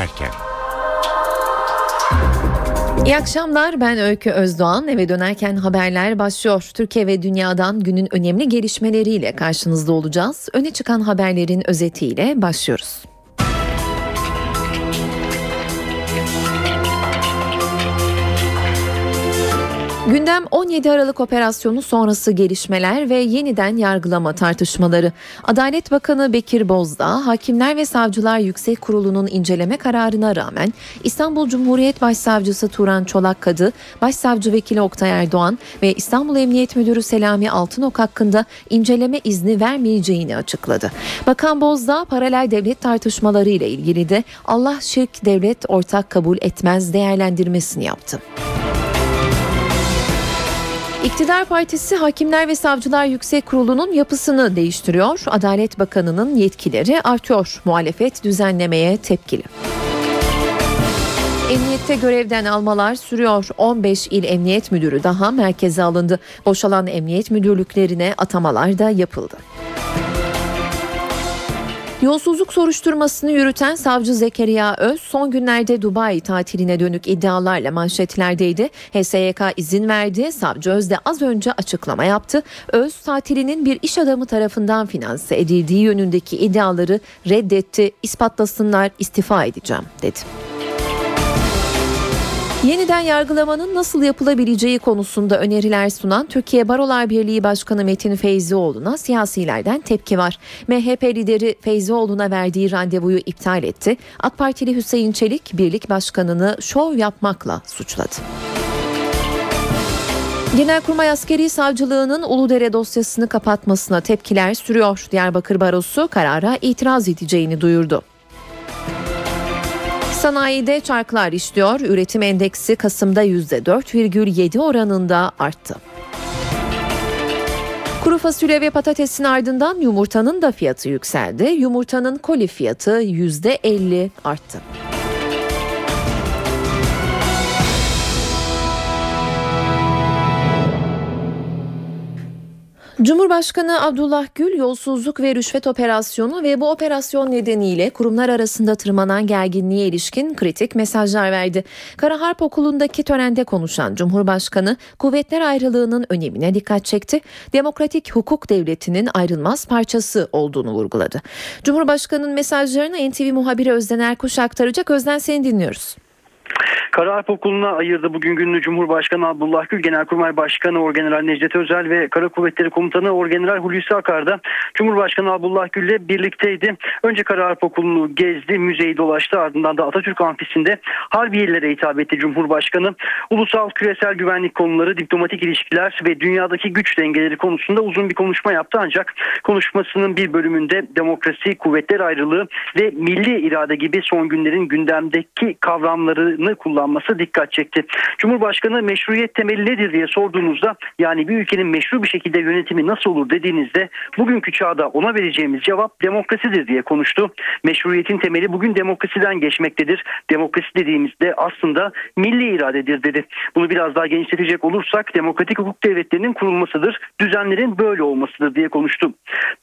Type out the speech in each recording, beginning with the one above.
dönerken. İyi akşamlar ben Öykü Özdoğan eve dönerken haberler başlıyor. Türkiye ve dünyadan günün önemli gelişmeleriyle karşınızda olacağız. Öne çıkan haberlerin özetiyle başlıyoruz. Gündem 17 Aralık operasyonu sonrası gelişmeler ve yeniden yargılama tartışmaları. Adalet Bakanı Bekir Bozdağ, Hakimler ve Savcılar Yüksek Kurulu'nun inceleme kararına rağmen İstanbul Cumhuriyet Başsavcısı Turan Çolakkadı, Başsavcı Vekili Oktay Erdoğan ve İstanbul Emniyet Müdürü Selami Altınok hakkında inceleme izni vermeyeceğini açıkladı. Bakan Bozdağ, paralel devlet tartışmaları ile ilgili de Allah şirk devlet ortak kabul etmez değerlendirmesini yaptı. İktidar Partisi Hakimler ve Savcılar Yüksek Kurulu'nun yapısını değiştiriyor. Adalet Bakanı'nın yetkileri artıyor. Muhalefet düzenlemeye tepkili. Emniyette görevden almalar sürüyor. 15 il emniyet müdürü daha merkeze alındı. Boşalan emniyet müdürlüklerine atamalar da yapıldı. Yolsuzluk soruşturmasını yürüten savcı Zekeriya Öz son günlerde Dubai tatiline dönük iddialarla manşetlerdeydi. HSYK izin verdi. Savcı Öz de az önce açıklama yaptı. Öz tatilinin bir iş adamı tarafından finanse edildiği yönündeki iddiaları reddetti. İspatlasınlar istifa edeceğim dedi. Yeniden yargılamanın nasıl yapılabileceği konusunda öneriler sunan Türkiye Barolar Birliği Başkanı Metin Feyzioğlu'na siyasilerden tepki var. MHP lideri Feyzioğlu'na verdiği randevuyu iptal etti. AK Partili Hüseyin Çelik birlik başkanını şov yapmakla suçladı. Genelkurmay Askeri Savcılığı'nın Uludere dosyasını kapatmasına tepkiler sürüyor. Diyarbakır Barosu karara itiraz edeceğini duyurdu. Sanayide çarklar işliyor. Üretim endeksi Kasım'da %4,7 oranında arttı. Kuru fasulye ve patatesin ardından yumurtanın da fiyatı yükseldi. Yumurtanın koli fiyatı %50 arttı. Cumhurbaşkanı Abdullah Gül yolsuzluk ve rüşvet operasyonu ve bu operasyon nedeniyle kurumlar arasında tırmanan gerginliğe ilişkin kritik mesajlar verdi. Kara Harp Okulu'ndaki törende konuşan Cumhurbaşkanı kuvvetler ayrılığının önemine dikkat çekti. Demokratik hukuk devletinin ayrılmaz parçası olduğunu vurguladı. Cumhurbaşkanının mesajlarını NTV muhabiri Özden Erkuş aktaracak. Özden seni dinliyoruz. Kara Harp Okulu'na ayırdı bugün gününü Cumhurbaşkanı Abdullah Gül, Genelkurmay Başkanı Orgeneral Necdet Özel ve Kara Kuvvetleri Komutanı Orgeneral Hulusi Akar da Cumhurbaşkanı Abdullah Gül ile birlikteydi. Önce Kara Harp Okulu'nu gezdi, müzeyi dolaştı ardından da Atatürk Amfisi'nde Harbiyelilere hitap etti Cumhurbaşkanı. Ulusal küresel güvenlik konuları, diplomatik ilişkiler ve dünyadaki güç dengeleri konusunda uzun bir konuşma yaptı ancak konuşmasının bir bölümünde demokrasi, kuvvetler ayrılığı ve milli irade gibi son günlerin gündemdeki kavramlarını kullanması dikkat çekti. Cumhurbaşkanı meşruiyet temeli nedir diye sorduğunuzda yani bir ülkenin meşru bir şekilde yönetimi nasıl olur dediğinizde bugünkü çağda ona vereceğimiz cevap demokrasidir diye konuştu. Meşruiyetin temeli bugün demokrasiden geçmektedir. Demokrasi dediğimizde aslında milli iradedir dedi. Bunu biraz daha genişletecek olursak demokratik hukuk devletlerinin kurulmasıdır. Düzenlerin böyle olmasıdır diye konuştu.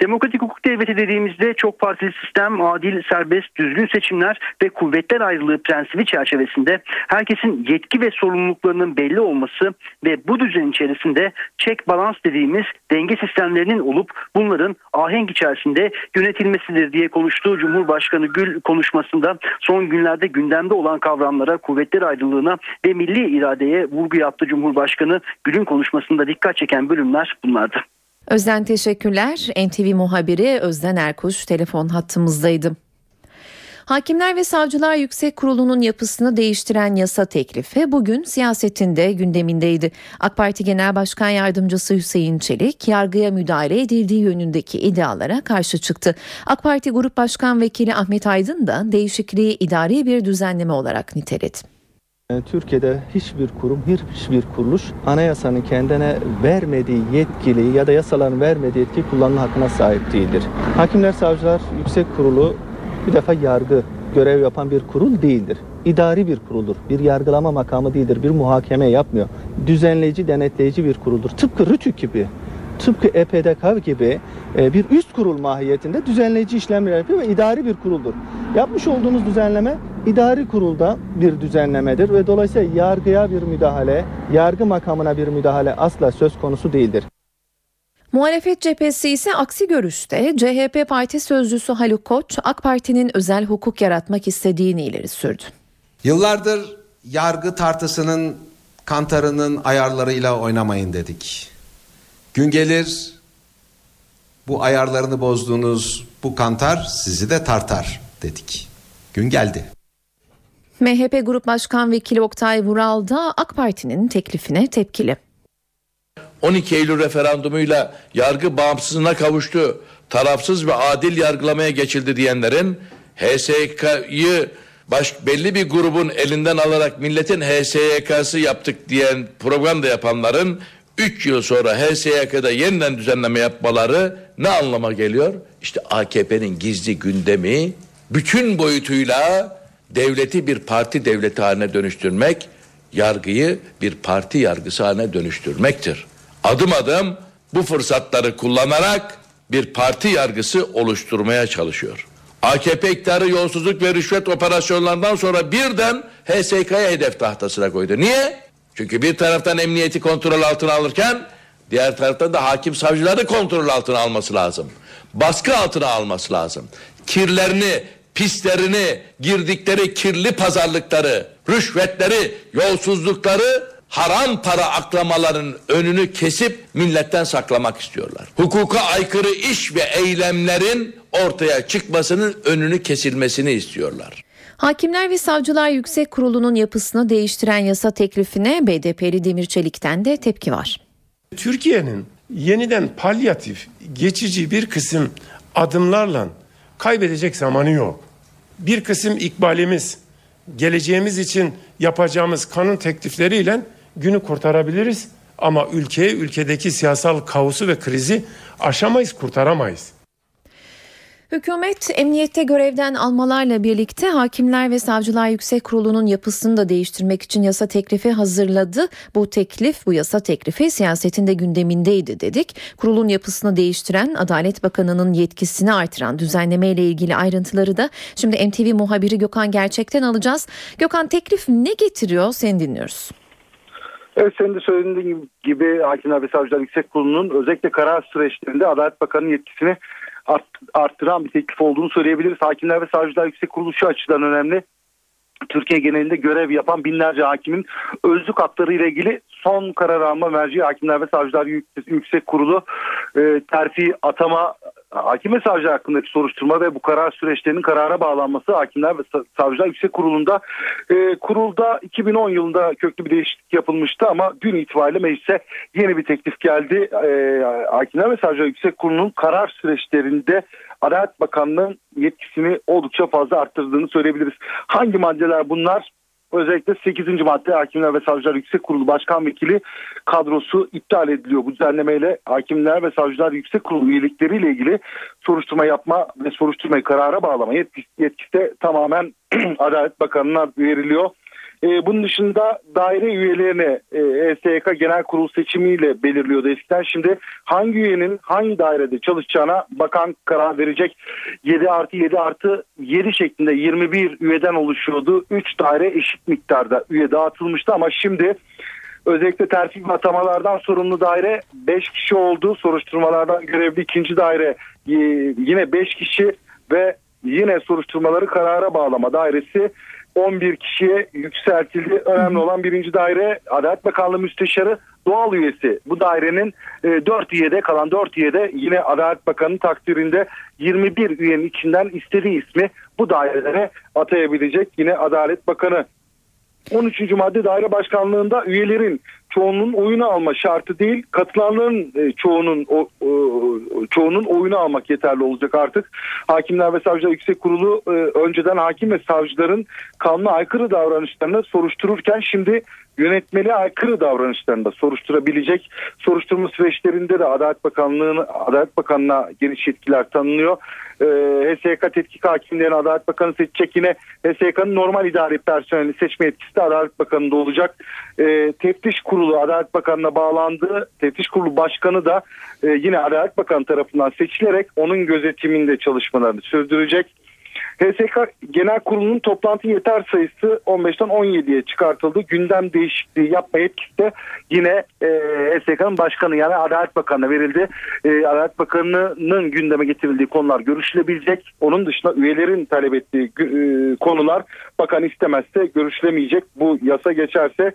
Demokratik hukuk devleti dediğimizde çok partili sistem, adil, serbest, düzgün seçimler ve kuvvetler ayrılığı prensibi çerçevesinde herkesin yetki ve sorumluluklarının belli olması ve bu düzen içerisinde check balans dediğimiz denge sistemlerinin olup bunların ahenk içerisinde yönetilmesidir diye konuştuğu Cumhurbaşkanı Gül konuşmasında son günlerde gündemde olan kavramlara, kuvvetler ayrılığına ve milli iradeye vurgu yaptı Cumhurbaşkanı. Gül'ün konuşmasında dikkat çeken bölümler bunlardı. Özden teşekkürler. NTV muhabiri Özden Erkuş telefon hattımızdaydı. Hakimler ve Savcılar Yüksek Kurulu'nun yapısını değiştiren yasa teklifi bugün siyasetin de gündemindeydi. AK Parti Genel Başkan Yardımcısı Hüseyin Çelik, yargıya müdahale edildiği yönündeki iddialara karşı çıktı. AK Parti Grup Başkan Vekili Ahmet Aydın da değişikliği idari bir düzenleme olarak niteledi. Türkiye'de hiçbir kurum, hiçbir kuruluş anayasanın kendine vermediği yetkili ya da yasaların vermediği yetki kullanma hakkına sahip değildir. Hakimler Savcılar Yüksek Kurulu bir defa yargı görev yapan bir kurul değildir. İdari bir kuruldur. Bir yargılama makamı değildir. Bir muhakeme yapmıyor. Düzenleyici, denetleyici bir kuruldur. Tıpkı RTÜK gibi. tıpkı EPDK gibi e, bir üst kurul mahiyetinde düzenleyici işlemler yapıyor ve idari bir kuruldur. Yapmış olduğunuz düzenleme idari kurulda bir düzenlemedir ve dolayısıyla yargıya bir müdahale, yargı makamına bir müdahale asla söz konusu değildir. Muhalefet cephesi ise aksi görüşte CHP Parti Sözcüsü Haluk Koç AK Parti'nin özel hukuk yaratmak istediğini ileri sürdü. Yıllardır yargı tartısının kantarının ayarlarıyla oynamayın dedik. Gün gelir bu ayarlarını bozduğunuz bu kantar sizi de tartar dedik. Gün geldi. MHP Grup Başkan Vekili Oktay Vural da AK Parti'nin teklifine tepkili. 12 Eylül referandumuyla yargı bağımsızlığına kavuştu, tarafsız ve adil yargılamaya geçildi diyenlerin HSK'yı baş, belli bir grubun elinden alarak milletin HSYK'sı yaptık diyen program da yapanların 3 yıl sonra HSYK'da yeniden düzenleme yapmaları ne anlama geliyor? İşte AKP'nin gizli gündemi bütün boyutuyla devleti bir parti devleti haline dönüştürmek, yargıyı bir parti yargısı haline dönüştürmektir. Adım adım bu fırsatları kullanarak bir parti yargısı oluşturmaya çalışıyor. AKP iktidarı yolsuzluk ve rüşvet operasyonlarından sonra birden HSK'ya hedef tahtasına koydu. Niye? Çünkü bir taraftan emniyeti kontrol altına alırken diğer taraftan da hakim savcıları kontrol altına alması lazım. Baskı altına alması lazım. Kirlerini, pislerini, girdikleri kirli pazarlıkları, rüşvetleri, yolsuzlukları haram para aklamaların önünü kesip milletten saklamak istiyorlar. Hukuka aykırı iş ve eylemlerin ortaya çıkmasının önünü kesilmesini istiyorlar. Hakimler ve Savcılar Yüksek Kurulu'nun yapısını değiştiren yasa teklifine BDP'li Demir Çelik'ten de tepki var. Türkiye'nin yeniden palyatif, geçici bir kısım adımlarla kaybedecek zamanı yok. Bir kısım ikbalimiz, geleceğimiz için yapacağımız kanun teklifleriyle günü kurtarabiliriz. Ama ülkeye, ülkedeki siyasal kaosu ve krizi aşamayız, kurtaramayız. Hükümet emniyette görevden almalarla birlikte Hakimler ve Savcılar Yüksek Kurulu'nun yapısını da değiştirmek için yasa teklifi hazırladı. Bu teklif, bu yasa teklifi siyasetin de gündemindeydi dedik. Kurulun yapısını değiştiren Adalet Bakanı'nın yetkisini artıran düzenleme ile ilgili ayrıntıları da şimdi NTV muhabiri Gökhan Gerçek'ten alacağız. Gökhan teklif ne getiriyor? Seni dinliyoruz. Evet senin de söylediğin gibi Hakimler ve Savcılar Yüksek Kurulu'nun özellikle karar süreçlerinde Adalet Bakanı'nın yetkisini art, arttıran bir teklif olduğunu söyleyebiliriz. Hakimler ve Savcılar Yüksek Kurulu şu açıdan önemli. Türkiye genelinde görev yapan binlerce hakimin özlük hakları ile ilgili son karar alma merci Hakimler ve Savcılar Yüksek Kurulu e, terfi atama hakim ve savcı hakkındaki soruşturma ve bu karar süreçlerinin karara bağlanması Hakimler ve Savcılar Yüksek Kurulu'nda e, kurulda 2010 yılında köklü bir değişiklik yapılmıştı ama dün itibariyle meclise yeni bir teklif geldi. E, Hakimler ve Savcılar Yüksek Kurulu'nun karar süreçlerinde Adalet Bakanlığı'nın yetkisini oldukça fazla arttırdığını söyleyebiliriz. Hangi maddeler bunlar? Özellikle 8. madde Hakimler ve Savcılar Yüksek Kurulu Başkan Vekili kadrosu iptal ediliyor. Bu düzenlemeyle Hakimler ve Savcılar Yüksek Kurulu üyelikleriyle ilgili soruşturma yapma ve soruşturmayı karara bağlama yetkisi, yetkisi de tamamen Adalet Bakanı'na veriliyor. E, bunun dışında daire üyelerini e, ESK Genel Kurul seçimiyle belirliyordu eskiden. Şimdi hangi üyenin hangi dairede çalışacağına bakan karar verecek. 7 artı 7 artı 7 şeklinde 21 üyeden oluşuyordu. 3 daire eşit miktarda üye dağıtılmıştı ama şimdi özellikle terfi atamalardan sorumlu daire 5 kişi oldu. Soruşturmalardan görevli ikinci daire e, yine 5 kişi ve yine soruşturmaları karara bağlama dairesi 11 kişiye yükseltildi. Önemli olan birinci daire Adalet Bakanlığı Müsteşarı doğal üyesi. Bu dairenin e, 4 üyede kalan 4 üyede yine Adalet Bakanı'nın takdirinde 21 üyenin içinden istediği ismi bu dairelere atayabilecek yine Adalet Bakanı. 13. madde daire başkanlığında üyelerin çoğunun oyunu alma şartı değil katılanların e, çoğunun o, çoğunun oyunu almak yeterli olacak artık. Hakimler ve Savcılar Yüksek Kurulu e, önceden hakim ve savcıların kanuna aykırı davranışlarını soruştururken şimdi yönetmeliğe aykırı davranışlarında soruşturabilecek. Soruşturma süreçlerinde de Adalet Bakanlığı'nın Adalet Bakanlığı'na geniş yetkiler tanınıyor. Ee, HSK tetkik hakimlerini Adalet Bakanı seçecek yine HSK'nın normal idari personeli seçme yetkisi de Adalet Bakanı'nda olacak. Ee, teftiş kurulu Kurulu Adalet Bakanı'na bağlandı. Teftiş Kurulu Başkanı da e, yine Adalet Bakanı tarafından seçilerek onun gözetiminde çalışmalarını sürdürecek. HSK Genel Kurulu'nun toplantı yeter sayısı 15'ten 17'ye çıkartıldı. Gündem değişikliği yapma yetkisi de yine e, HSK'nın başkanı yani Adalet Bakanı'na verildi. E, Adalet Bakanı'nın gündeme getirildiği konular görüşülebilecek. Onun dışında üyelerin talep ettiği e, konular bakan istemezse görüşülemeyecek. Bu yasa geçerse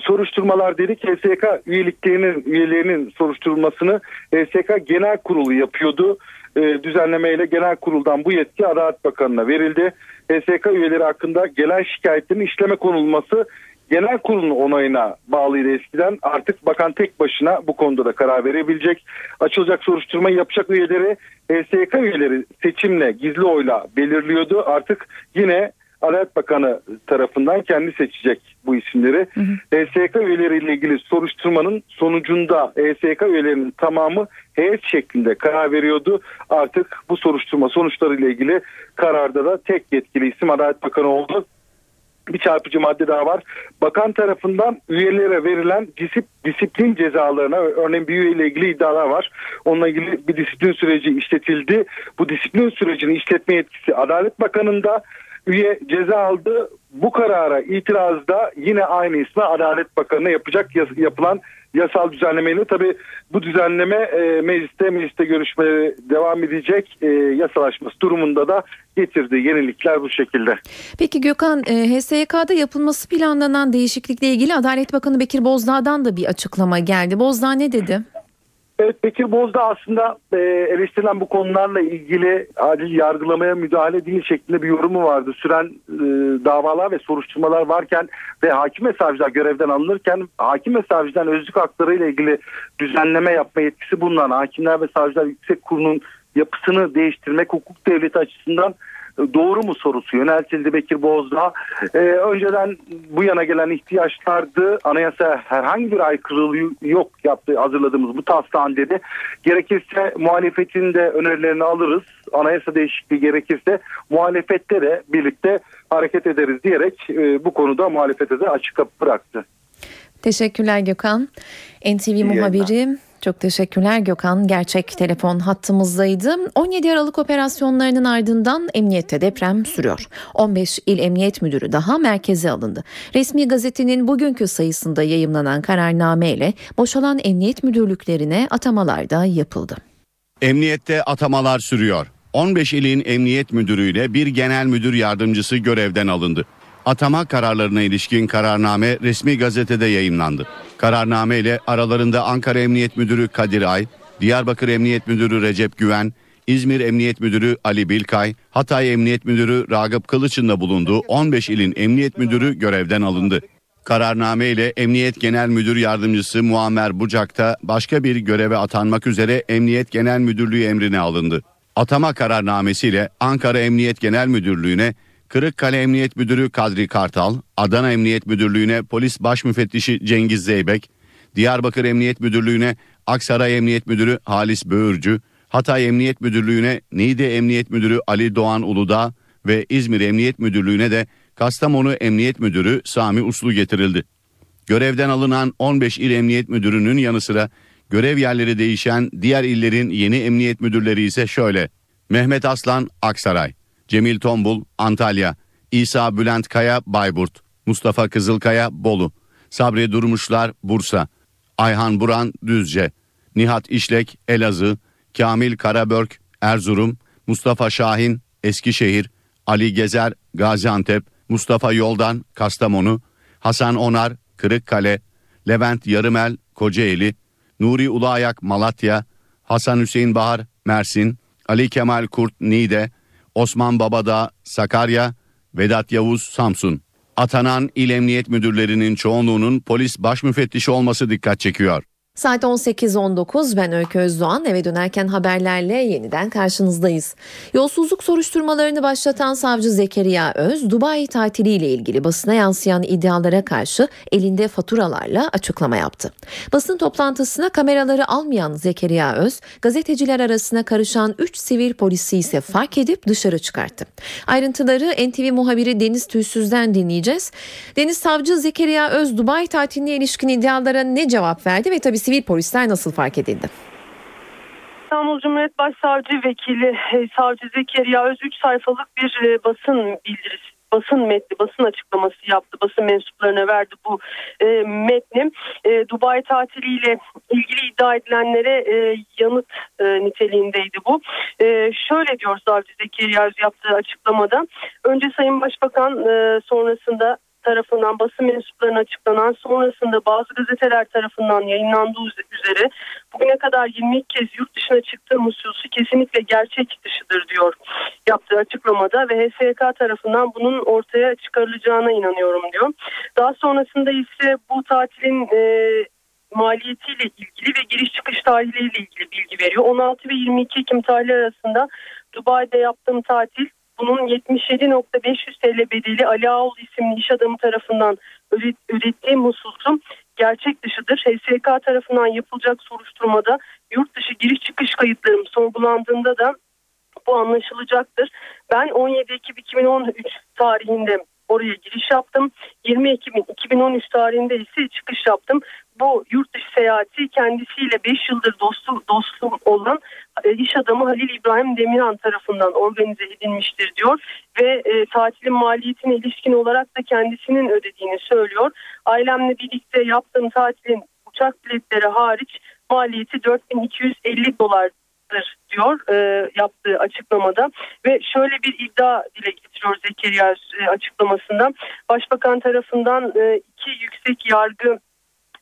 soruşturmalar dedik HSK üyeliklerinin üyelerinin soruşturulmasını HSK Genel Kurulu yapıyordu. E, düzenlemeyle Genel Kurul'dan bu yetki Adalet Bakanı'na verildi. HSK üyeleri hakkında gelen şikayetlerin işleme konulması Genel Kurul'un onayına bağlıydı eskiden. Artık bakan tek başına bu konuda da karar verebilecek. Açılacak soruşturmayı yapacak üyeleri HSK üyeleri seçimle gizli oyla belirliyordu. Artık yine Adalet Bakanı tarafından kendi seçecek bu isimleri. HSK üyeleriyle ilgili soruşturmanın sonucunda HSK üyelerinin tamamı heyet şeklinde karar veriyordu. Artık bu soruşturma sonuçlarıyla ilgili kararda da tek yetkili isim Adalet Bakanı oldu. Bir çarpıcı madde daha var. Bakan tarafından üyelere verilen disip, disiplin cezalarına örneğin bir üyeyle ilgili iddialar var. Onunla ilgili bir disiplin süreci işletildi. Bu disiplin sürecini işletme yetkisi Adalet Bakanı'nda üye ceza aldı. Bu karara itirazda yine aynı isme Adalet Bakanı'na yapacak yapılan yasal düzenlemeyle tabi bu düzenleme e, mecliste mecliste görüşmeleri devam edecek e, yasalaşması durumunda da getirdiği yenilikler bu şekilde. Peki Gökhan e, HSYK'da yapılması planlanan değişiklikle ilgili Adalet Bakanı Bekir Bozdağ'dan da bir açıklama geldi. Bozdağ ne dedi? Evet Bekir Bozdağ aslında e, eleştirilen bu konularla ilgili acil yargılamaya müdahale değil şeklinde bir yorumu vardı. Süren e, davalar ve soruşturmalar varken ve hakim ve savcılar görevden alınırken hakim ve savcıların özlük hakları ile ilgili düzenleme yapma yetkisi bulunan Hakimler ve Savcılar Yüksek Kurulu'nun yapısını değiştirmek hukuk devleti açısından doğru mu sorusu yöneltildi Bekir Bozdağ. Ee, önceden bu yana gelen ihtiyaçlardı. Anayasa herhangi bir aykırılığı yok yaptı hazırladığımız bu taslağın dedi. Gerekirse muhalefetin de önerilerini alırız. Anayasa değişikliği gerekirse muhalefette de birlikte hareket ederiz diyerek e, bu konuda muhalefete de açık kapı bıraktı. Teşekkürler Gökhan. NTV muhabiri çok teşekkürler Gökhan. Gerçek telefon hattımızdaydı. 17 Aralık operasyonlarının ardından emniyette deprem sürüyor. 15 il emniyet müdürü daha merkeze alındı. Resmi gazetenin bugünkü sayısında yayımlanan kararname ile boşalan emniyet müdürlüklerine atamalar da yapıldı. Emniyette atamalar sürüyor. 15 ilin emniyet müdürüyle bir genel müdür yardımcısı görevden alındı. Atama kararlarına ilişkin kararname resmi gazetede yayınlandı. Kararname ile aralarında Ankara Emniyet Müdürü Kadir Ay, Diyarbakır Emniyet Müdürü Recep Güven, İzmir Emniyet Müdürü Ali Bilkay, Hatay Emniyet Müdürü Ragıp Kılıç'ın da bulunduğu 15 ilin emniyet müdürü görevden alındı. Kararname ile Emniyet Genel Müdür Yardımcısı Muammer Bucak'ta başka bir göreve atanmak üzere Emniyet Genel Müdürlüğü emrine alındı. Atama kararnamesiyle Ankara Emniyet Genel Müdürlüğü'ne Kırıkkale Emniyet Müdürü Kadri Kartal, Adana Emniyet Müdürlüğü'ne Polis Baş Müfettişi Cengiz Zeybek, Diyarbakır Emniyet Müdürlüğü'ne Aksaray Emniyet Müdürü Halis Böğürcü, Hatay Emniyet Müdürlüğü'ne Niğde Emniyet Müdürü Ali Doğan Uludağ ve İzmir Emniyet Müdürlüğü'ne de Kastamonu Emniyet Müdürü Sami Uslu getirildi. Görevden alınan 15 il emniyet müdürünün yanı sıra görev yerleri değişen diğer illerin yeni emniyet müdürleri ise şöyle. Mehmet Aslan Aksaray, Cemil Tombul Antalya, İsa Bülent Kaya Bayburt, Mustafa Kızılkaya Bolu, Sabri Durmuşlar Bursa, Ayhan Buran Düzce, Nihat İşlek Elazığ, Kamil Karabörk Erzurum, Mustafa Şahin Eskişehir, Ali Gezer Gaziantep, Mustafa Yoldan Kastamonu, Hasan Onar Kırıkkale, Levent Yarımel Kocaeli, Nuri Ulaayak Malatya, Hasan Hüseyin Bahar Mersin, Ali Kemal Kurt Niğde, Osman Babadağ Sakarya, Vedat Yavuz Samsun. Atanan il emniyet müdürlerinin çoğunluğunun polis baş müfettişi olması dikkat çekiyor. Saat 18.19 ben Öykü Özdoğan eve dönerken haberlerle yeniden karşınızdayız. Yolsuzluk soruşturmalarını başlatan savcı Zekeriya Öz, Dubai tatiliyle ilgili basına yansıyan iddialara karşı elinde faturalarla açıklama yaptı. Basın toplantısına kameraları almayan Zekeriya Öz, gazeteciler arasına karışan 3 sivil polisi ise fark edip dışarı çıkarttı. Ayrıntıları NTV muhabiri Deniz Tüysüz'den dinleyeceğiz. Deniz Savcı Zekeriya Öz, Dubai tatiline ilişkin iddialara ne cevap verdi ve tabii sivil polisler nasıl fark edildi? İstanbul Cumhuriyet Başsavcı Vekili e, Savcı Zekeriya Öz 3 sayfalık bir e, basın bildirisi basın metni, basın açıklaması yaptı. Basın mensuplarına verdi bu e, metni. E, Dubai tatiliyle ilgili iddia edilenlere e, yanıt e, niteliğindeydi bu. E, şöyle diyor Savcı Zekeriya yaptığı açıklamada. Önce Sayın Başbakan e, sonrasında tarafından basın mensuplarına açıklanan sonrasında bazı gazeteler tarafından yayınlandığı üzere bugüne kadar 22 kez yurt dışına çıktığım hususu kesinlikle gerçek dışıdır diyor yaptığı açıklamada ve HSK tarafından bunun ortaya çıkarılacağına inanıyorum diyor. Daha sonrasında ise bu tatilin e, maliyetiyle ilgili ve giriş çıkış tarihleriyle ilgili bilgi veriyor. 16 ve 22 Ekim tarihleri arasında Dubai'de yaptığım tatil bunun 77.500 TL bedeli Ali Ağol isimli iş adamı tarafından ürettiğim hususum gerçek dışıdır. HSK tarafından yapılacak soruşturmada yurt dışı giriş çıkış kayıtlarım sorgulandığında da bu anlaşılacaktır. Ben 17 Ekim 2013 tarihinde oraya giriş yaptım. 20 Ekim 2013 tarihinde ise çıkış yaptım. Bu yurt dışı seyahati kendisiyle 5 yıldır dostum, dostum olan e, iş adamı Halil İbrahim Demirhan tarafından organize edilmiştir diyor ve e, tatilin maliyetine ilişkin olarak da kendisinin ödediğini söylüyor. Ailemle birlikte yaptığım tatilin uçak biletleri hariç maliyeti 4250 dolar diyor e, yaptığı açıklamada ve şöyle bir iddia dile getiriyor Zekeriya e, açıklamasında. Başbakan tarafından e, iki yüksek yargı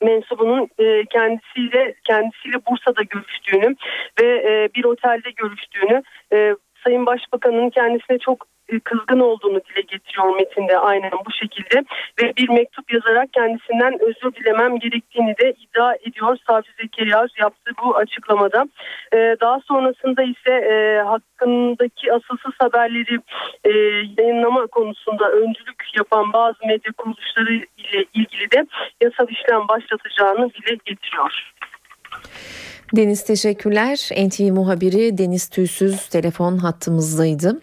mensubunun e, kendisiyle kendisiyle Bursa'da görüştüğünü ve e, bir otelde görüştüğünü e, Sayın Başbakan'ın kendisine çok e, kızgın olduğunu dile getiriyor metinde aynen bu şekilde ve bir mektup yazarak kendisinden özür dilemem gerektiğini de iddia ediyor Savcı Zekeriya yaptığı bu açıklamada. Ee, daha sonrasında ise e, hakkındaki asılsız haberleri e, yayınlama konusunda öncülük yapan bazı medya kuruluşları ile ilgili de yasal işlem başlatacağını dile getiriyor. Deniz teşekkürler. NTV muhabiri Deniz Tüysüz telefon hattımızdaydı.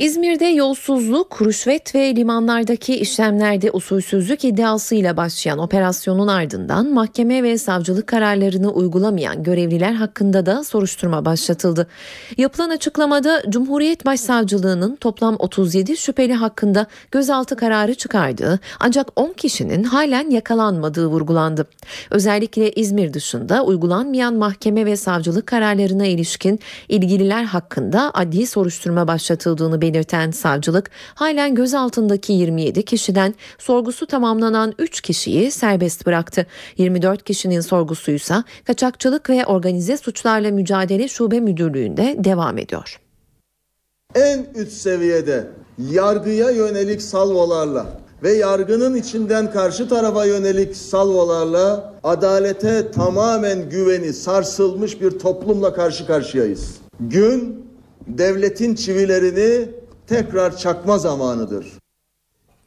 İzmir'de yolsuzluk, rüşvet ve limanlardaki işlemlerde usulsüzlük iddiasıyla başlayan operasyonun ardından mahkeme ve savcılık kararlarını uygulamayan görevliler hakkında da soruşturma başlatıldı. Yapılan açıklamada Cumhuriyet Başsavcılığı'nın toplam 37 şüpheli hakkında gözaltı kararı çıkardığı ancak 10 kişinin halen yakalanmadığı vurgulandı. Özellikle İzmir dışında uygulanmayan mahkeme ve savcılık kararlarına ilişkin ilgililer hakkında adli soruşturma başlatıldığını belirtti belirten savcılık halen gözaltındaki 27 kişiden sorgusu tamamlanan 3 kişiyi serbest bıraktı. 24 kişinin sorgusuysa kaçakçılık ve organize suçlarla mücadele şube müdürlüğünde devam ediyor. En üst seviyede yargıya yönelik salvolarla ve yargının içinden karşı tarafa yönelik salvolarla adalete tamamen güveni sarsılmış bir toplumla karşı karşıyayız. Gün devletin çivilerini tekrar çakma zamanıdır.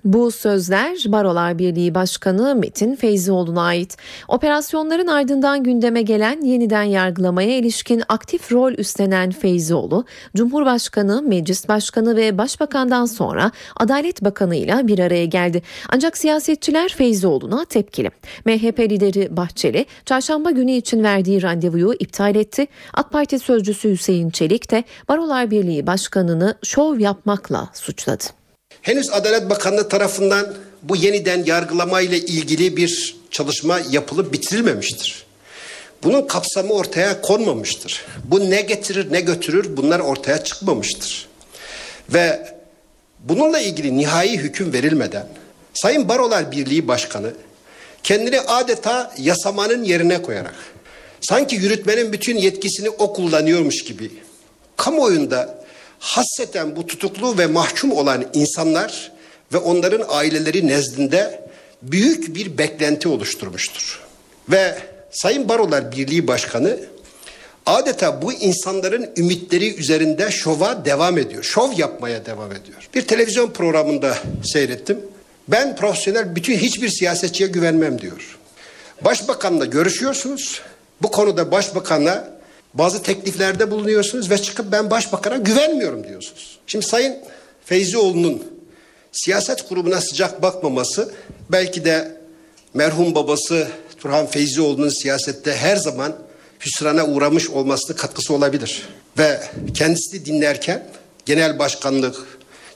Bu sözler Barolar Birliği Başkanı Metin Feyzioğlu'na ait. Operasyonların ardından gündeme gelen yeniden yargılamaya ilişkin aktif rol üstlenen Feyzioğlu, Cumhurbaşkanı, Meclis Başkanı ve Başbakan'dan sonra Adalet Bakanı ile bir araya geldi. Ancak siyasetçiler Feyzioğlu'na tepkili. MHP lideri Bahçeli, çarşamba günü için verdiği randevuyu iptal etti. AK Parti sözcüsü Hüseyin Çelik de Barolar Birliği Başkanı'nı şov yapmakla suçladı. Henüz Adalet Bakanlığı tarafından bu yeniden yargılama ile ilgili bir çalışma yapılıp bitirilmemiştir. Bunun kapsamı ortaya konmamıştır. Bu ne getirir ne götürür bunlar ortaya çıkmamıştır. Ve bununla ilgili nihai hüküm verilmeden Sayın Barolar Birliği Başkanı kendini adeta yasamanın yerine koyarak sanki yürütmenin bütün yetkisini o kullanıyormuş gibi kamuoyunda hasseten bu tutuklu ve mahkum olan insanlar ve onların aileleri nezdinde büyük bir beklenti oluşturmuştur. Ve Sayın Barolar Birliği Başkanı adeta bu insanların ümitleri üzerinde şova devam ediyor. Şov yapmaya devam ediyor. Bir televizyon programında seyrettim. Ben profesyonel bütün hiçbir siyasetçiye güvenmem diyor. Başbakanla görüşüyorsunuz. Bu konuda başbakanla bazı tekliflerde bulunuyorsunuz ve çıkıp ben başbakana güvenmiyorum diyorsunuz. Şimdi Sayın Feyzioğlu'nun siyaset grubuna sıcak bakmaması belki de merhum babası Turhan Feyzioğlu'nun siyasette her zaman hüsrana uğramış olmasına katkısı olabilir. Ve kendisini dinlerken genel başkanlık,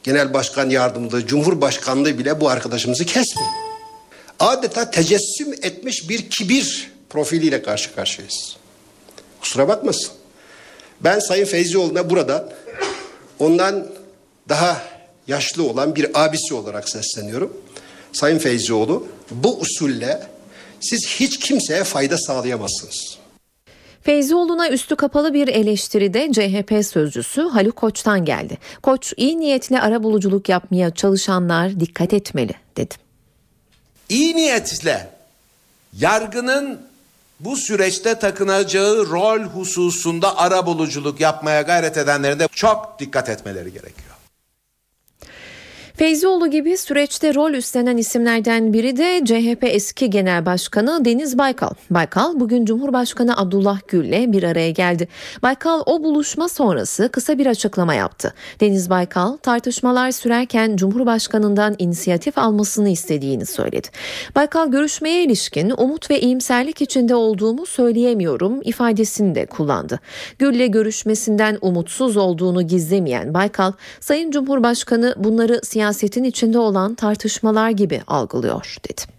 genel başkan yardımcılığı, cumhurbaşkanlığı bile bu arkadaşımızı kesmiyor. Adeta tecessüm etmiş bir kibir profiliyle karşı karşıyayız. Kusura bakmasın. Ben Sayın Feyzioğlu'na burada ondan daha yaşlı olan bir abisi olarak sesleniyorum. Sayın Feyzioğlu bu usulle siz hiç kimseye fayda sağlayamazsınız. Feyzioğlu'na üstü kapalı bir eleştiri de CHP sözcüsü Haluk Koç'tan geldi. Koç iyi niyetle ara buluculuk yapmaya çalışanlar dikkat etmeli dedi. İyi niyetle yargının bu süreçte takınacağı rol hususunda ara buluculuk yapmaya gayret edenlerin de çok dikkat etmeleri gerekiyor. Feyzioğlu gibi süreçte rol üstlenen isimlerden biri de CHP eski Genel Başkanı Deniz Baykal. Baykal bugün Cumhurbaşkanı Abdullah Gül'le bir araya geldi. Baykal o buluşma sonrası kısa bir açıklama yaptı. Deniz Baykal tartışmalar sürerken Cumhurbaşkanından inisiyatif almasını istediğini söyledi. Baykal görüşmeye ilişkin umut ve iyimserlik içinde olduğumu söyleyemiyorum ifadesini de kullandı. Gül'le görüşmesinden umutsuz olduğunu gizlemeyen Baykal, Sayın Cumhurbaşkanı bunları siyasetin içinde olan tartışmalar gibi algılıyor dedi.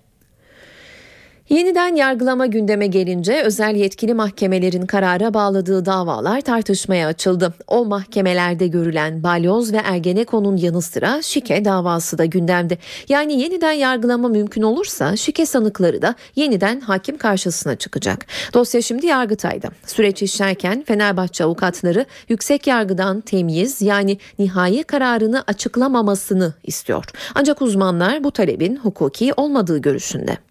Yeniden yargılama gündeme gelince özel yetkili mahkemelerin karara bağladığı davalar tartışmaya açıldı. O mahkemelerde görülen balyoz ve ergenekonun yanı sıra şike davası da gündemde. Yani yeniden yargılama mümkün olursa şike sanıkları da yeniden hakim karşısına çıkacak. Dosya şimdi Yargıtay'da. Süreç işlerken Fenerbahçe avukatları yüksek yargıdan temyiz yani nihai kararını açıklamamasını istiyor. Ancak uzmanlar bu talebin hukuki olmadığı görüşünde.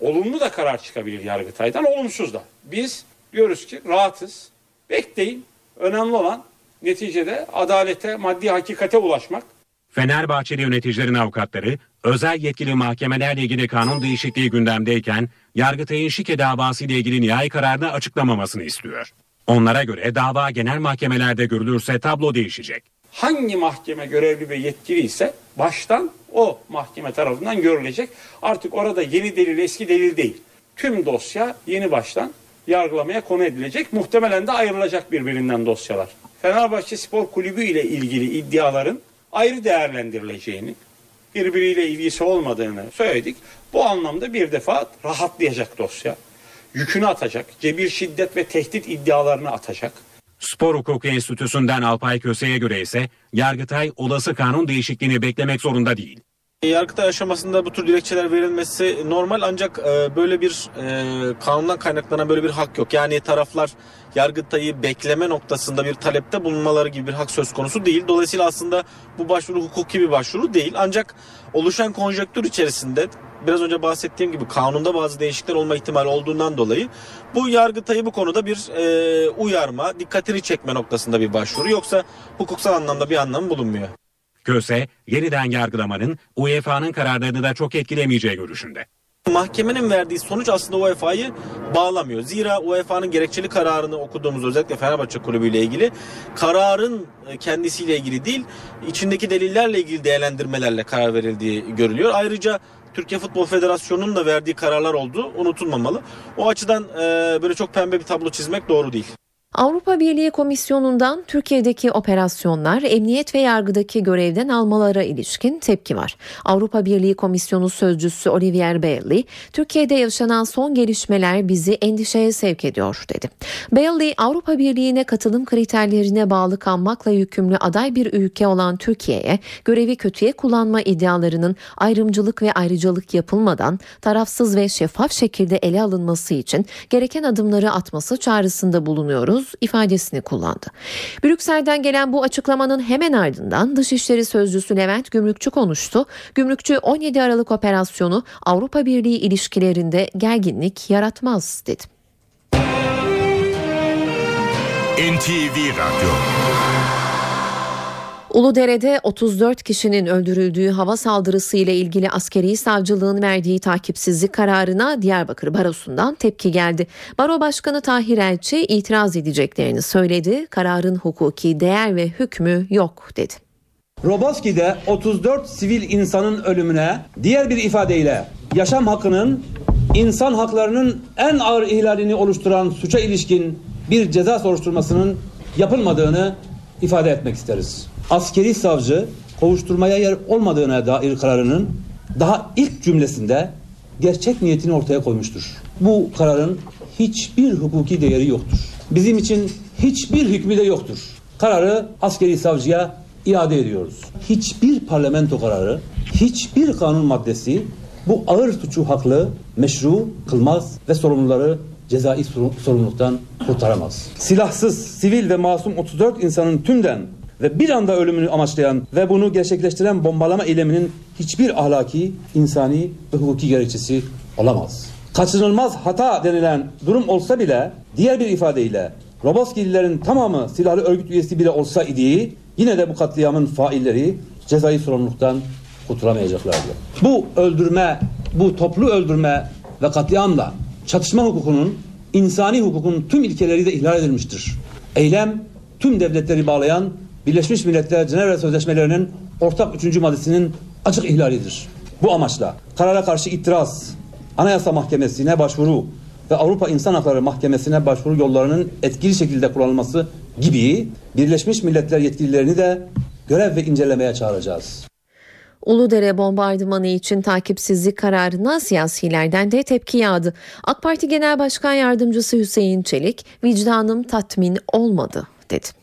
Olumlu da karar çıkabilir Yargıtay'dan, olumsuz da. Biz diyoruz ki rahatız, bekleyin. Önemli olan neticede adalete, maddi hakikate ulaşmak. Fenerbahçeli yöneticilerin avukatları özel yetkili mahkemelerle ilgili kanun değişikliği gündemdeyken Yargıtay'ın şike davası ile ilgili nihai kararını açıklamamasını istiyor. Onlara göre dava genel mahkemelerde görülürse tablo değişecek. Hangi mahkeme görevli ve yetkili ise baştan o mahkeme tarafından görülecek. Artık orada yeni delil eski delil değil. Tüm dosya yeni baştan yargılamaya konu edilecek. Muhtemelen de ayrılacak birbirinden dosyalar. Fenerbahçe Spor Kulübü ile ilgili iddiaların ayrı değerlendirileceğini, birbiriyle ilgisi olmadığını söyledik. Bu anlamda bir defa rahatlayacak dosya. Yükünü atacak, cebir şiddet ve tehdit iddialarını atacak. Spor Hukuku Enstitüsü'nden Alpay Köse'ye göre ise Yargıtay olası kanun değişikliğini beklemek zorunda değil. Yargıtay aşamasında bu tür dilekçeler verilmesi normal ancak e, böyle bir e, kanundan kaynaklanan böyle bir hak yok. Yani taraflar Yargıtay'ı bekleme noktasında bir talepte bulunmaları gibi bir hak söz konusu değil. Dolayısıyla aslında bu başvuru hukuki bir başvuru değil. Ancak oluşan konjonktür içerisinde biraz önce bahsettiğim gibi kanunda bazı değişiklikler olma ihtimali olduğundan dolayı bu Yargıtay'ı bu konuda bir e, uyarma, dikkatini çekme noktasında bir başvuru. Yoksa hukuksal anlamda bir anlamı bulunmuyor. Köse yeniden yargılamanın UEFA'nın kararlarını da çok etkilemeyeceği görüşünde. Mahkemenin verdiği sonuç aslında UEFA'yı bağlamıyor. Zira UEFA'nın gerekçeli kararını okuduğumuz özellikle Fenerbahçe Kulübü ile ilgili kararın kendisiyle ilgili değil, içindeki delillerle ilgili değerlendirmelerle karar verildiği görülüyor. Ayrıca Türkiye Futbol Federasyonu'nun da verdiği kararlar olduğu unutulmamalı. O açıdan böyle çok pembe bir tablo çizmek doğru değil. Avrupa Birliği Komisyonu'ndan Türkiye'deki operasyonlar, emniyet ve yargıdaki görevden almalara ilişkin tepki var. Avrupa Birliği Komisyonu sözcüsü Olivier Bailey, Türkiye'de yaşanan son gelişmeler bizi endişeye sevk ediyor dedi. Bailey, Avrupa Birliği'ne katılım kriterlerine bağlı kalmakla yükümlü aday bir ülke olan Türkiye'ye görevi kötüye kullanma iddialarının ayrımcılık ve ayrıcalık yapılmadan tarafsız ve şeffaf şekilde ele alınması için gereken adımları atması çağrısında bulunuyoruz ediyoruz ifadesini kullandı. Brüksel'den gelen bu açıklamanın hemen ardından Dışişleri Sözcüsü Levent Gümrükçü konuştu. Gümrükçü 17 Aralık operasyonu Avrupa Birliği ilişkilerinde gerginlik yaratmaz dedi. NTV Radyo Uludere'de 34 kişinin öldürüldüğü hava saldırısı ile ilgili askeri savcılığın verdiği takipsizlik kararına Diyarbakır Barosu'ndan tepki geldi. Baro Başkanı Tahir Elçi itiraz edeceklerini söyledi. Kararın hukuki değer ve hükmü yok dedi. Roboski'de 34 sivil insanın ölümüne diğer bir ifadeyle yaşam hakkının insan haklarının en ağır ihlalini oluşturan suça ilişkin bir ceza soruşturmasının yapılmadığını ifade etmek isteriz. Askeri savcı kovuşturmaya yer olmadığına dair kararının daha ilk cümlesinde gerçek niyetini ortaya koymuştur. Bu kararın hiçbir hukuki değeri yoktur. Bizim için hiçbir hükmü de yoktur. Kararı askeri savcıya iade ediyoruz. Hiçbir parlamento kararı, hiçbir kanun maddesi bu ağır suçu haklı, meşru kılmaz ve sorumluları cezai sorumluluktan kurtaramaz. Silahsız, sivil ve masum 34 insanın tümden ve bir anda ölümünü amaçlayan ve bunu gerçekleştiren bombalama eyleminin hiçbir ahlaki, insani ve hukuki gerekçesi olamaz. Kaçınılmaz hata denilen durum olsa bile diğer bir ifadeyle Roboskililerin tamamı silahlı örgüt üyesi bile olsa idi yine de bu katliamın failleri cezai sorumluluktan kurtulamayacaklardı. Bu öldürme, bu toplu öldürme ve katliamla çatışma hukukunun, insani hukukun tüm ilkeleri de ihlal edilmiştir. Eylem tüm devletleri bağlayan Birleşmiş Milletler Cenevre Sözleşmelerinin ortak 3. maddesinin açık ihlalidir. Bu amaçla karara karşı itiraz, Anayasa Mahkemesi'ne başvuru ve Avrupa İnsan Hakları Mahkemesi'ne başvuru yollarının etkili şekilde kullanılması gibi Birleşmiş Milletler yetkililerini de görev ve incelemeye çağıracağız. Uludere bombardımanı için takipsizlik kararına siyasilerden de tepki yağdı. AK Parti Genel Başkan Yardımcısı Hüseyin Çelik, vicdanım tatmin olmadı dedi.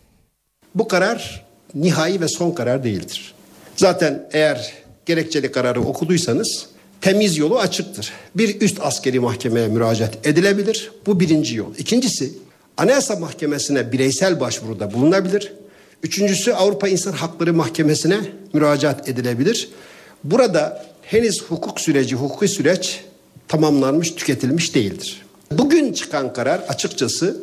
Bu karar nihai ve son karar değildir. Zaten eğer gerekçeli kararı okuduysanız temiz yolu açıktır. Bir üst askeri mahkemeye müracaat edilebilir. Bu birinci yol. İkincisi Anayasa Mahkemesi'ne bireysel başvuruda bulunabilir. Üçüncüsü Avrupa İnsan Hakları Mahkemesi'ne müracaat edilebilir. Burada henüz hukuk süreci, hukuki süreç tamamlanmış, tüketilmiş değildir. Bugün çıkan karar açıkçası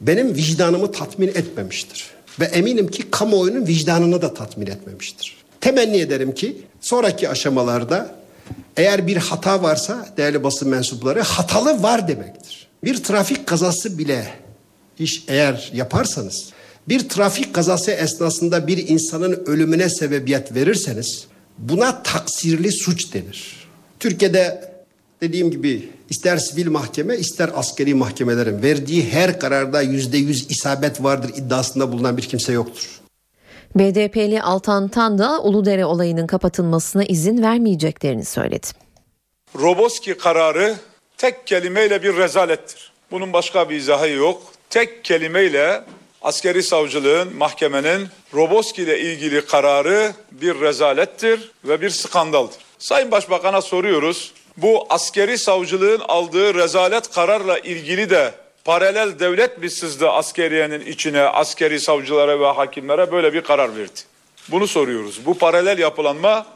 benim vicdanımı tatmin etmemiştir. Ve eminim ki kamuoyunun vicdanını da tatmin etmemiştir. Temenni ederim ki sonraki aşamalarda eğer bir hata varsa değerli basın mensupları hatalı var demektir. Bir trafik kazası bile iş eğer yaparsanız bir trafik kazası esnasında bir insanın ölümüne sebebiyet verirseniz buna taksirli suç denir. Türkiye'de dediğim gibi ister sivil mahkeme ister askeri mahkemelerin verdiği her kararda yüzde yüz isabet vardır iddiasında bulunan bir kimse yoktur. BDP'li Altan Tan da Uludere olayının kapatılmasına izin vermeyeceklerini söyledi. Roboski kararı tek kelimeyle bir rezalettir. Bunun başka bir izahı yok. Tek kelimeyle askeri savcılığın, mahkemenin Roboski ile ilgili kararı bir rezalettir ve bir skandaldır. Sayın Başbakan'a soruyoruz. Bu askeri savcılığın aldığı rezalet kararla ilgili de paralel devlet mi sızdı askeriyenin içine, askeri savcılara ve hakimlere böyle bir karar verdi? Bunu soruyoruz. Bu paralel yapılanma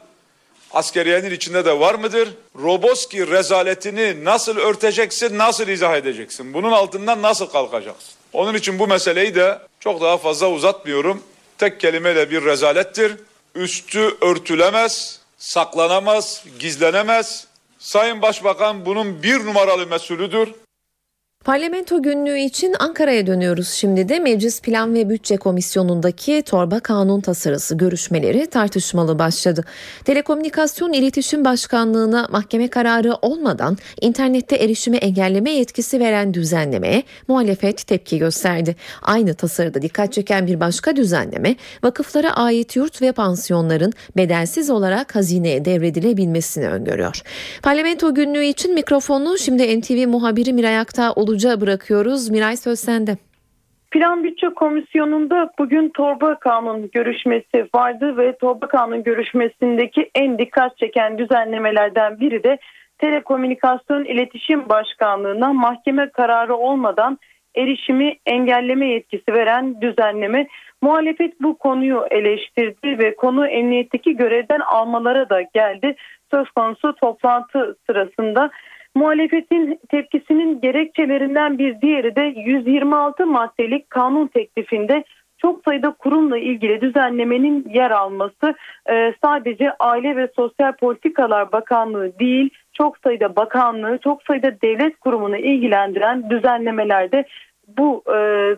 askeriyenin içinde de var mıdır? Roboski rezaletini nasıl örteceksin, nasıl izah edeceksin? Bunun altından nasıl kalkacaksın? Onun için bu meseleyi de çok daha fazla uzatmıyorum. Tek kelimeyle bir rezalettir. Üstü örtülemez, saklanamaz, gizlenemez. Sayın Başbakan bunun bir numaralı mesulüdür. Parlamento günlüğü için Ankara'ya dönüyoruz şimdi de Meclis Plan ve Bütçe Komisyonu'ndaki torba kanun tasarısı görüşmeleri tartışmalı başladı. Telekomünikasyon İletişim Başkanlığı'na mahkeme kararı olmadan internette erişime engelleme yetkisi veren düzenlemeye muhalefet tepki gösterdi. Aynı tasarıda dikkat çeken bir başka düzenleme vakıflara ait yurt ve pansiyonların bedelsiz olarak hazineye devredilebilmesini öngörüyor. Parlamento günlüğü için mikrofonu şimdi NTV muhabiri Miray Aktağ olacak bırakıyoruz. Miray söz sende. Plan Bütçe Komisyonu'nda bugün torba kanun görüşmesi vardı ve torba kanun görüşmesindeki en dikkat çeken düzenlemelerden biri de Telekomünikasyon İletişim Başkanlığı'na mahkeme kararı olmadan erişimi engelleme yetkisi veren düzenleme. Muhalefet bu konuyu eleştirdi ve konu emniyetteki görevden almalara da geldi. Söz konusu toplantı sırasında Muhalefetin tepkisinin gerekçelerinden bir diğeri de 126 maddelik kanun teklifinde çok sayıda kurumla ilgili düzenlemenin yer alması Ee, sadece Aile ve Sosyal Politikalar Bakanlığı değil çok sayıda bakanlığı çok sayıda devlet kurumunu ilgilendiren düzenlemelerde bu e,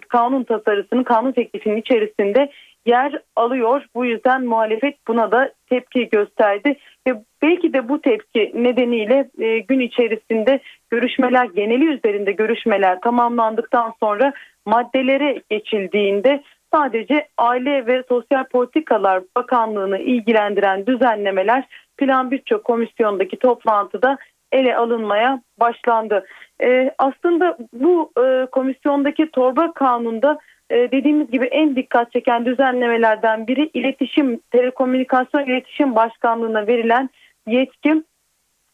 kanun tasarısının kanun teklifinin içerisinde yer alıyor. Bu yüzden muhalefet buna da tepki gösterdi ve belki de bu tepki nedeniyle e, gün içerisinde görüşmeler geneli üzerinde görüşmeler tamamlandıktan sonra maddelere geçildiğinde sadece Aile ve Sosyal Politikalar Bakanlığı'nı ilgilendiren düzenlemeler Plan Bütçe Komisyonu'ndaki toplantıda ele alınmaya başlandı. Ee, aslında bu e, komisyondaki torba kanunda e, dediğimiz gibi en dikkat çeken düzenlemelerden biri iletişim, telekomünikasyon iletişim başkanlığına verilen yetki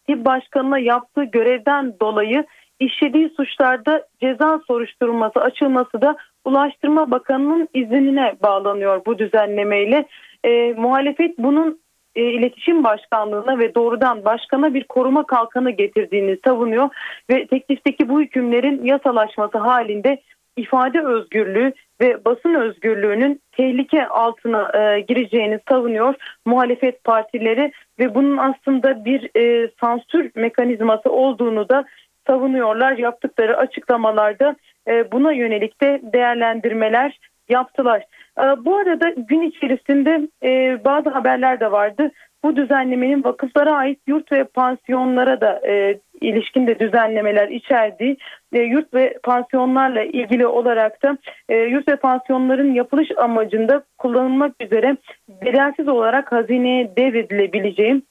tip başkanına yaptığı görevden dolayı işlediği suçlarda ceza soruşturulması açılması da Ulaştırma Bakanı'nın iznine bağlanıyor bu düzenlemeyle. E, muhalefet bunun e, iletişim başkanlığına ve doğrudan başkana bir koruma kalkanı getirdiğini savunuyor ve teklifteki bu hükümlerin yasalaşması halinde ifade özgürlüğü ve basın özgürlüğünün tehlike altına e, gireceğini savunuyor muhalefet partileri ve bunun aslında bir e, sansür mekanizması olduğunu da savunuyorlar. Yaptıkları açıklamalarda e, buna yönelik de değerlendirmeler yaptılar. E, bu arada gün içerisinde e, bazı haberler de vardı. Bu düzenlemenin vakıflara ait yurt ve pansiyonlara da e, ilişkin de düzenlemeler içerdiği e, yurt ve pansiyonlarla ilgili olarak da yurt ve pansiyonların yapılış amacında kullanılmak üzere bedelsiz olarak hazineye devredilebileceği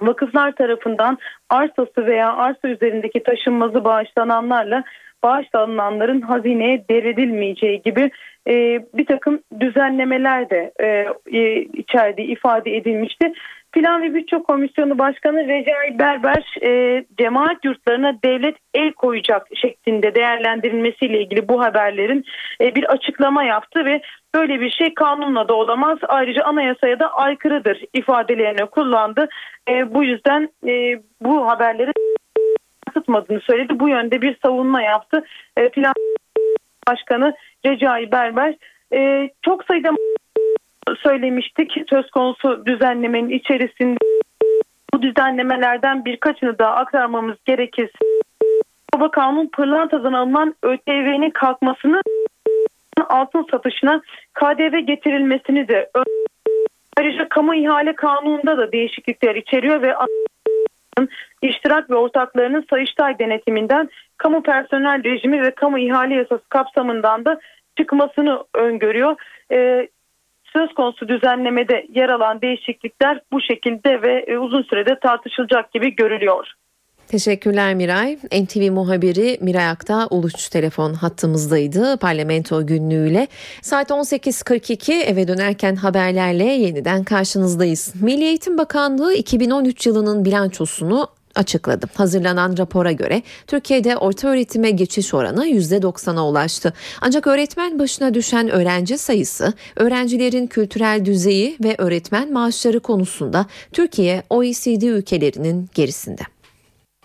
vakıflar tarafından arsası veya arsa üzerindeki taşınmazı bağışlananlarla bağışlananların hazineye devredilmeyeceği gibi e, bir takım düzenlemeler de e, e, içerdiği ifade edilmişti. Plan ve Bütçe Komisyonu Başkanı Recai Berber e, cemaat yurtlarına devlet el koyacak şeklinde değerlendirilmesiyle ilgili bu haberlerin e, bir açıklama yaptı ve böyle bir şey kanunla da olamaz ayrıca anayasaya da aykırıdır ifadelerini kullandı. E, bu yüzden e, bu haberleri yansıtmadığını söyledi. Bu yönde bir savunma yaptı. E, Plan Başkanı Recai Berber e, çok sayıda söylemiştik söz konusu düzenlemenin içerisinde bu düzenlemelerden birkaçını daha aktarmamız gerekirse Baba Kanun pırlantadan alınan ÖTV'nin kalkmasını altın satışına KDV getirilmesini de ayrıca kamu ihale kanununda da değişiklikler içeriyor ve iştirak ve ortaklarının Sayıştay denetiminden kamu personel rejimi ve kamu ihale yasası kapsamından da çıkmasını öngörüyor. Ee, söz konusu düzenlemede yer alan değişiklikler bu şekilde ve e, uzun sürede tartışılacak gibi görülüyor. Teşekkürler Miray. NTV muhabiri Miray Akta Uluç telefon hattımızdaydı parlamento günlüğüyle. Saat 18.42 eve dönerken haberlerle yeniden karşınızdayız. Milli Eğitim Bakanlığı 2013 yılının bilançosunu açıkladı. Hazırlanan rapora göre Türkiye'de orta öğretime geçiş oranı %90'a ulaştı. Ancak öğretmen başına düşen öğrenci sayısı, öğrencilerin kültürel düzeyi ve öğretmen maaşları konusunda Türkiye OECD ülkelerinin gerisinde.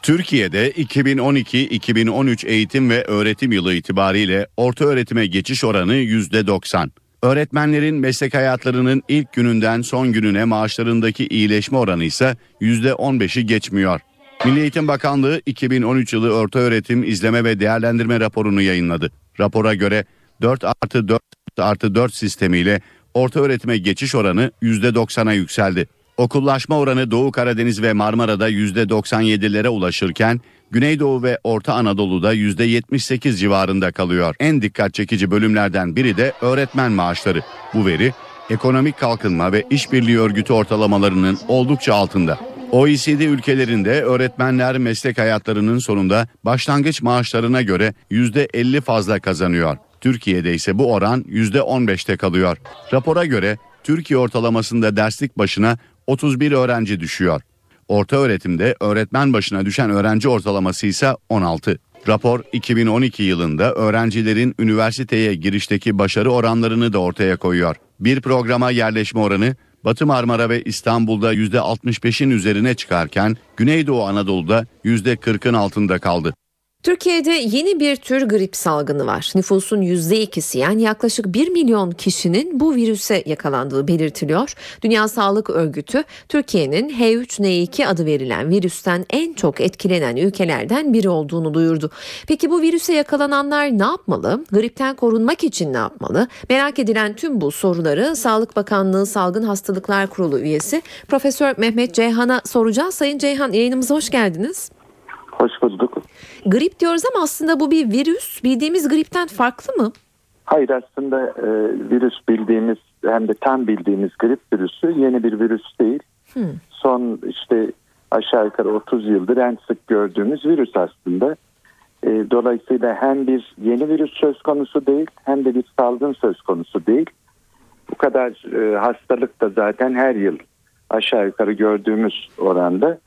Türkiye'de 2012-2013 eğitim ve öğretim yılı itibariyle orta öğretime geçiş oranı %90. Öğretmenlerin meslek hayatlarının ilk gününden son gününe maaşlarındaki iyileşme oranı ise %15'i geçmiyor. Milli Eğitim Bakanlığı 2013 yılı orta öğretim izleme ve değerlendirme raporunu yayınladı. Rapora göre 4 artı 4 artı 4 sistemiyle orta öğretime geçiş oranı %90'a yükseldi. Okullaşma oranı Doğu Karadeniz ve Marmara'da %97'lere ulaşırken Güneydoğu ve Orta Anadolu'da %78 civarında kalıyor. En dikkat çekici bölümlerden biri de öğretmen maaşları. Bu veri ekonomik kalkınma ve işbirliği örgütü ortalamalarının oldukça altında. OECD ülkelerinde öğretmenler meslek hayatlarının sonunda başlangıç maaşlarına göre %50 fazla kazanıyor. Türkiye'de ise bu oran %15'te kalıyor. Rapora göre Türkiye ortalamasında derslik başına 31 öğrenci düşüyor. Orta öğretimde öğretmen başına düşen öğrenci ortalaması ise 16. Rapor 2012 yılında öğrencilerin üniversiteye girişteki başarı oranlarını da ortaya koyuyor. Bir programa yerleşme oranı Batı Marmara ve İstanbul'da %65'in üzerine çıkarken Güneydoğu Anadolu'da %40'ın altında kaldı. Türkiye'de yeni bir tür grip salgını var. Nüfusun %2'si yani yaklaşık 1 milyon kişinin bu virüse yakalandığı belirtiliyor. Dünya Sağlık Örgütü Türkiye'nin H3N2 adı verilen virüsten en çok etkilenen ülkelerden biri olduğunu duyurdu. Peki bu virüse yakalananlar ne yapmalı? Gripten korunmak için ne yapmalı? Merak edilen tüm bu soruları Sağlık Bakanlığı Salgın Hastalıklar Kurulu üyesi Profesör Mehmet Ceyhan'a soracağız. Sayın Ceyhan yayınımıza hoş geldiniz. Hoş bulduk. Grip diyoruz ama aslında bu bir virüs. Bildiğimiz gripten farklı mı? Hayır aslında e, virüs bildiğimiz hem de tam bildiğimiz grip virüsü yeni bir virüs değil. Hmm. Son işte aşağı yukarı 30 yıldır en sık gördüğümüz virüs aslında. E, dolayısıyla hem bir yeni virüs söz konusu değil hem de bir salgın söz konusu değil. Bu kadar e, hastalık da zaten her yıl aşağı yukarı gördüğümüz oranda.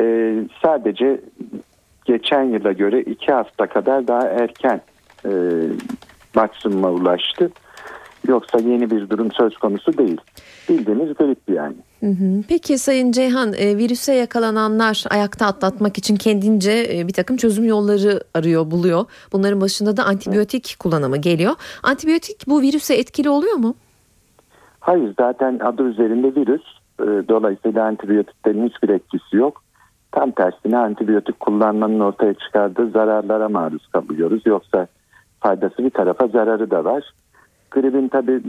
E, sadece geçen yıla göre iki hafta kadar daha erken e, maksimuma ulaştı. Yoksa yeni bir durum söz konusu değil. Bildiğimiz grip yani. Peki Sayın Ceyhan e, virüse yakalananlar ayakta atlatmak için kendince e, bir takım çözüm yolları arıyor buluyor. Bunların başında da antibiyotik kullanımı geliyor. Antibiyotik bu virüse etkili oluyor mu? Hayır zaten adı üzerinde virüs. E, dolayısıyla antibiyotiklerin hiçbir etkisi yok. Tam tersine antibiyotik kullanmanın ortaya çıkardığı zararlara maruz kalıyoruz. Yoksa faydası bir tarafa zararı da var. Gripin tabi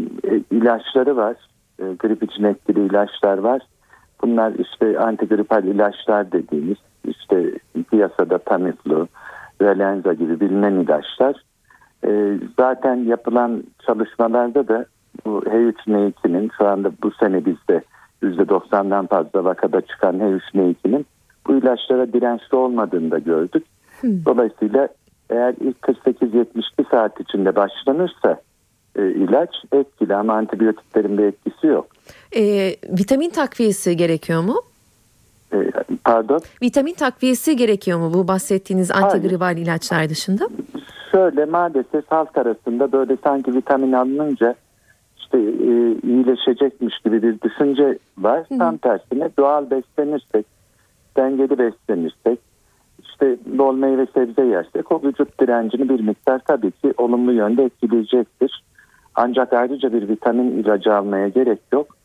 ilaçları var. E, grip için etkili ilaçlar var. Bunlar işte antigripal ilaçlar dediğimiz işte piyasada Tamiflu, Relenza gibi bilinen ilaçlar. E, zaten yapılan çalışmalarda da bu H3N2'nin şu anda bu sene bizde %90'dan fazla vakada çıkan H3N2'nin bu ilaçlara dirençli olmadığını da gördük. Dolayısıyla eğer ilk 48-72 saat içinde başlanırsa e, ilaç etkili ama antibiyotiklerin bir etkisi yok. E, vitamin takviyesi gerekiyor mu? E, pardon? Vitamin takviyesi gerekiyor mu bu bahsettiğiniz antigripal ilaçlar dışında? Şöyle maalesef halk arasında böyle sanki vitamin alınınca işte e, iyileşecekmiş gibi bir düşünce var. Hı. Tam tersine doğal beslenirsek, dengeli beslenirsek, işte bol meyve sebze yersek o vücut direncini bir miktar tabii ki olumlu yönde etkileyecektir. Ancak ayrıca bir vitamin ilacı almaya gerek yok.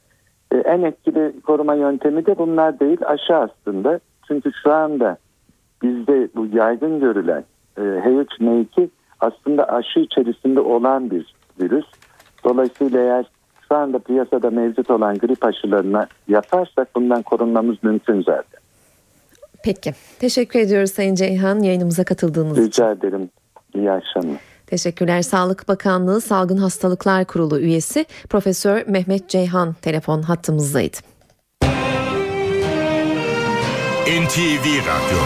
Ee, en etkili koruma yöntemi de bunlar değil aşı aslında. Çünkü şu anda bizde bu yaygın görülen e, H3N2 aslında aşı içerisinde olan bir virüs. Dolayısıyla eğer şu anda piyasada mevcut olan grip aşılarına yaparsak bundan korunmamız mümkün zaten. Peki. Teşekkür ediyoruz Sayın Ceyhan yayınımıza katıldığınız için. Rica ederim. İyi akşamlar. Teşekkürler. Sağlık Bakanlığı Salgın Hastalıklar Kurulu üyesi Profesör Mehmet Ceyhan telefon hattımızdaydı. NTV Radyo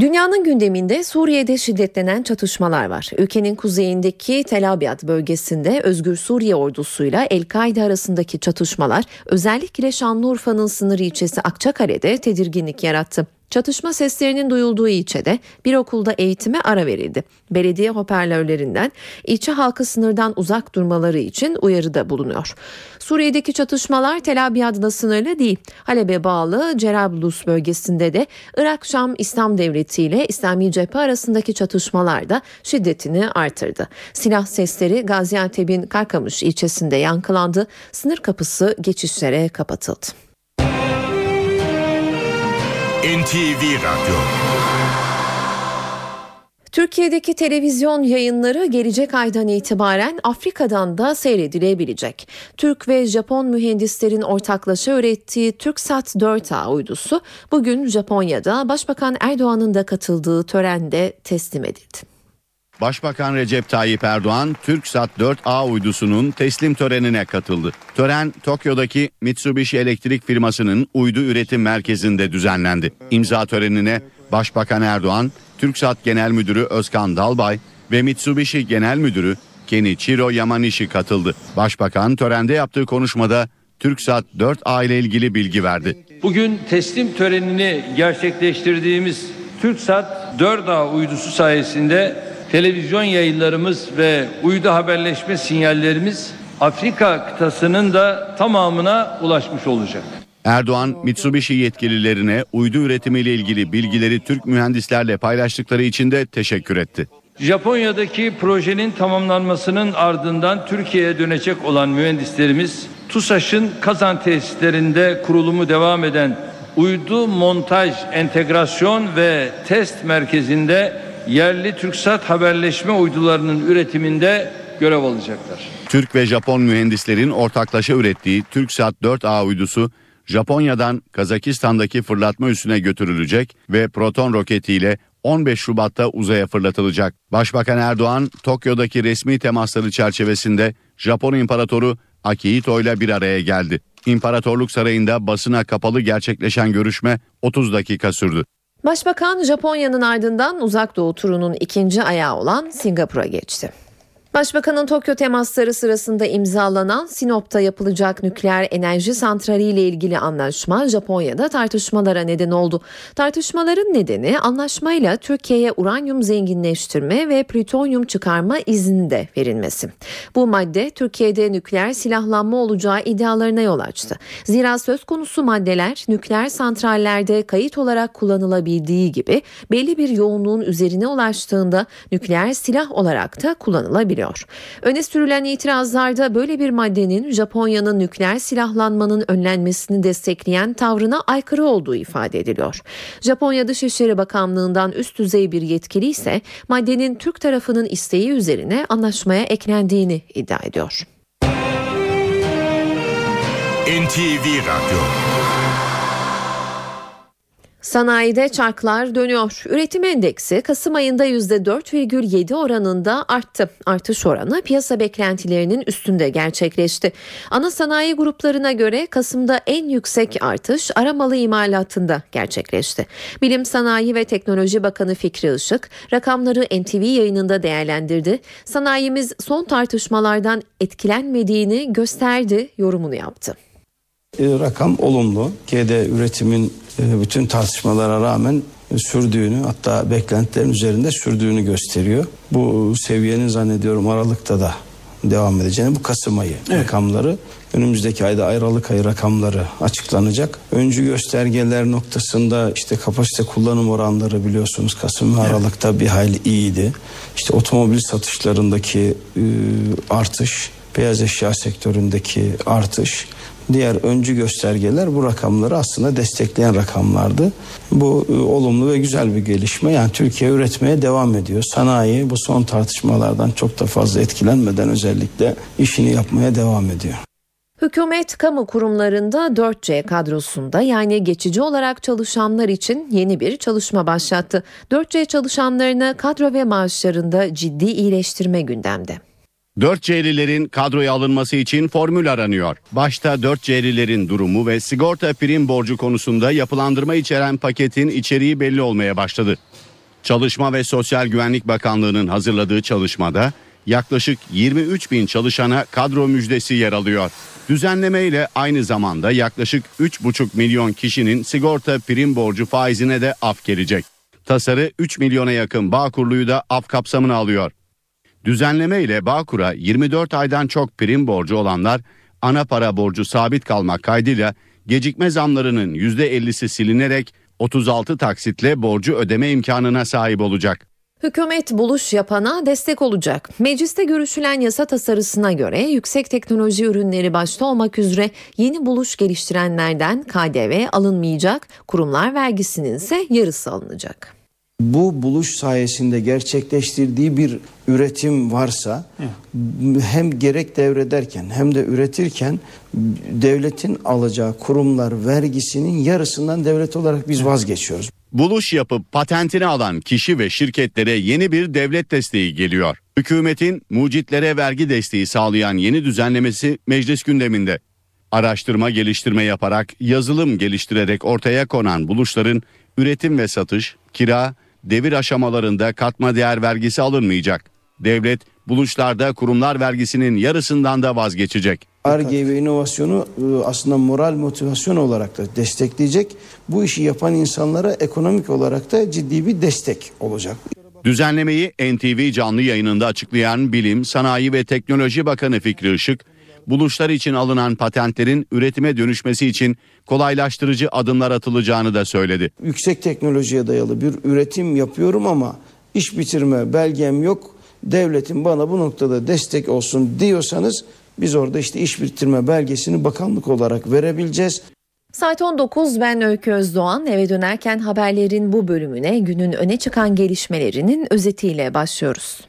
Dünyanın gündeminde Suriye'de şiddetlenen çatışmalar var. Ülkenin kuzeyindeki Tel Abyad bölgesinde Özgür Suriye ordusuyla El-Kaide arasındaki çatışmalar özellikle Şanlıurfa'nın sınır ilçesi Akçakale'de tedirginlik yarattı. Çatışma seslerinin duyulduğu ilçede bir okulda eğitime ara verildi. Belediye hoparlörlerinden ilçe halkı sınırdan uzak durmaları için uyarıda bulunuyor. Suriye'deki çatışmalar Tel Abyad'la sınırlı değil. Halep'e bağlı Cerablus bölgesinde de Irak-Şam İslam Devleti ile İslami cephe arasındaki çatışmalar da şiddetini artırdı. Silah sesleri Gaziantep'in Karkamış ilçesinde yankılandı. Sınır kapısı geçişlere kapatıldı. NTV Radyo Türkiye'deki televizyon yayınları gelecek aydan itibaren Afrika'dan da seyredilebilecek. Türk ve Japon mühendislerin ortaklaşa ürettiği TürkSat 4A uydusu bugün Japonya'da Başbakan Erdoğan'ın da katıldığı törende teslim edildi. Başbakan Recep Tayyip Erdoğan, TürkSat 4A uydusunun teslim törenine katıldı. Tören Tokyo'daki Mitsubishi elektrik firmasının uydu üretim merkezinde düzenlendi. İmza törenine Başbakan Erdoğan, TürkSat Genel Müdürü Özkan Dalbay ve Mitsubishi Genel Müdürü Kenichiro Yamanishi katıldı. Başbakan törende yaptığı konuşmada TürkSat 4A ile ilgili bilgi verdi. Bugün teslim törenini gerçekleştirdiğimiz TürkSat 4A uydusu sayesinde televizyon yayınlarımız ve uydu haberleşme sinyallerimiz Afrika kıtasının da tamamına ulaşmış olacak. Erdoğan, Mitsubishi yetkililerine uydu üretimiyle ilgili bilgileri Türk mühendislerle paylaştıkları için de teşekkür etti. Japonya'daki projenin tamamlanmasının ardından Türkiye'ye dönecek olan mühendislerimiz TUSAŞ'ın Kazan tesislerinde kurulumu devam eden uydu montaj, entegrasyon ve test merkezinde yerli TürkSat haberleşme uydularının üretiminde görev alacaklar. Türk ve Japon mühendislerin ortaklaşa ürettiği TürkSat 4A uydusu Japonya'dan Kazakistan'daki fırlatma üssüne götürülecek ve Proton roketiyle 15 Şubat'ta uzaya fırlatılacak. Başbakan Erdoğan, Tokyo'daki resmi temasları çerçevesinde Japon İmparatoru Akihito ile bir araya geldi. İmparatorluk Sarayı'nda basına kapalı gerçekleşen görüşme 30 dakika sürdü. Başbakan Japonya'nın ardından uzak doğu turunun ikinci ayağı olan Singapur'a geçti. Başbakanın Tokyo temasları sırasında imzalanan Sinop'ta yapılacak nükleer enerji santrali ile ilgili anlaşma Japonya'da tartışmalara neden oldu. Tartışmaların nedeni anlaşmayla Türkiye'ye uranyum zenginleştirme ve plütonyum çıkarma izni de verilmesi. Bu madde Türkiye'de nükleer silahlanma olacağı iddialarına yol açtı. Zira söz konusu maddeler nükleer santrallerde kayıt olarak kullanılabildiği gibi belli bir yoğunluğun üzerine ulaştığında nükleer silah olarak da kullanılabiliyor. Öne sürülen itirazlarda böyle bir maddenin Japonya'nın nükleer silahlanmanın önlenmesini destekleyen tavrına aykırı olduğu ifade ediliyor. Japonya Dışişleri Bakanlığı'ndan üst düzey bir yetkili ise maddenin Türk tarafının isteği üzerine anlaşmaya eklendiğini iddia ediyor. NTV Radyo Sanayide çarklar dönüyor. Üretim endeksi Kasım ayında %4,7 oranında arttı. Artış oranı piyasa beklentilerinin üstünde gerçekleşti. Ana sanayi gruplarına göre Kasım'da en yüksek artış aramalı imalatında gerçekleşti. Bilim Sanayi ve Teknoloji Bakanı Fikri Işık rakamları NTV yayınında değerlendirdi. Sanayimiz son tartışmalardan etkilenmediğini gösterdi yorumunu yaptı. E, rakam olumlu. Türkiye'de üretimin e, bütün tartışmalara rağmen sürdüğünü hatta beklentilerin üzerinde sürdüğünü gösteriyor. Bu seviyenin zannediyorum Aralık'ta da devam edeceğini bu Kasım ayı rakamları önümüzdeki ayda Aralık ayı rakamları açıklanacak. Öncü göstergeler noktasında işte kapasite kullanım oranları biliyorsunuz Kasım ve Aralık'ta bir hayli iyiydi. İşte otomobil satışlarındaki e, artış, beyaz eşya sektöründeki artış diğer öncü göstergeler bu rakamları aslında destekleyen rakamlardı. Bu e, olumlu ve güzel bir gelişme. Yani Türkiye üretmeye devam ediyor. Sanayi bu son tartışmalardan çok da fazla etkilenmeden özellikle işini yapmaya devam ediyor. Hükümet kamu kurumlarında 4C kadrosunda yani geçici olarak çalışanlar için yeni bir çalışma başlattı. 4C çalışanlarına kadro ve maaşlarında ciddi iyileştirme gündemde. 4C'lilerin kadroya alınması için formül aranıyor. Başta 4C'lilerin durumu ve sigorta prim borcu konusunda yapılandırma içeren paketin içeriği belli olmaya başladı. Çalışma ve Sosyal Güvenlik Bakanlığı'nın hazırladığı çalışmada yaklaşık 23 bin çalışana kadro müjdesi yer alıyor. Düzenleme ile aynı zamanda yaklaşık 3,5 milyon kişinin sigorta prim borcu faizine de af gelecek. Tasarı 3 milyona yakın Bağkurlu'yu da af kapsamına alıyor. Düzenleme ile Bağkur'a 24 aydan çok prim borcu olanlar ana para borcu sabit kalmak kaydıyla gecikme zamlarının %50'si silinerek 36 taksitle borcu ödeme imkanına sahip olacak. Hükümet buluş yapana destek olacak. Mecliste görüşülen yasa tasarısına göre yüksek teknoloji ürünleri başta olmak üzere yeni buluş geliştirenlerden KDV alınmayacak, kurumlar vergisinin ise yarısı alınacak. Bu buluş sayesinde gerçekleştirdiği bir üretim varsa hem gerek devrederken hem de üretirken devletin alacağı kurumlar vergisinin yarısından devlet olarak biz vazgeçiyoruz. Buluş yapıp patentini alan kişi ve şirketlere yeni bir devlet desteği geliyor. Hükümetin mucitlere vergi desteği sağlayan yeni düzenlemesi meclis gündeminde. Araştırma geliştirme yaparak yazılım geliştirerek ortaya konan buluşların üretim ve satış, kira, devir aşamalarında katma değer vergisi alınmayacak. Devlet Buluşlarda kurumlar vergisinin yarısından da vazgeçecek. Arge ve inovasyonu e, aslında moral motivasyon olarak da destekleyecek. Bu işi yapan insanlara ekonomik olarak da ciddi bir destek olacak. Düzenlemeyi NTV canlı yayınında açıklayan Bilim, Sanayi ve Teknoloji Bakanı Fikri Işık, buluşlar için alınan patentlerin üretime dönüşmesi için kolaylaştırıcı adımlar atılacağını da söyledi. Yüksek teknolojiye dayalı bir üretim yapıyorum ama iş bitirme belgem yok. Devletin bana bu noktada destek olsun diyorsanız biz orada işte iş bitirme belgesini bakanlık olarak verebileceğiz. Saat 19 ben Öykü Özdoğan eve dönerken haberlerin bu bölümüne günün öne çıkan gelişmelerinin özetiyle başlıyoruz.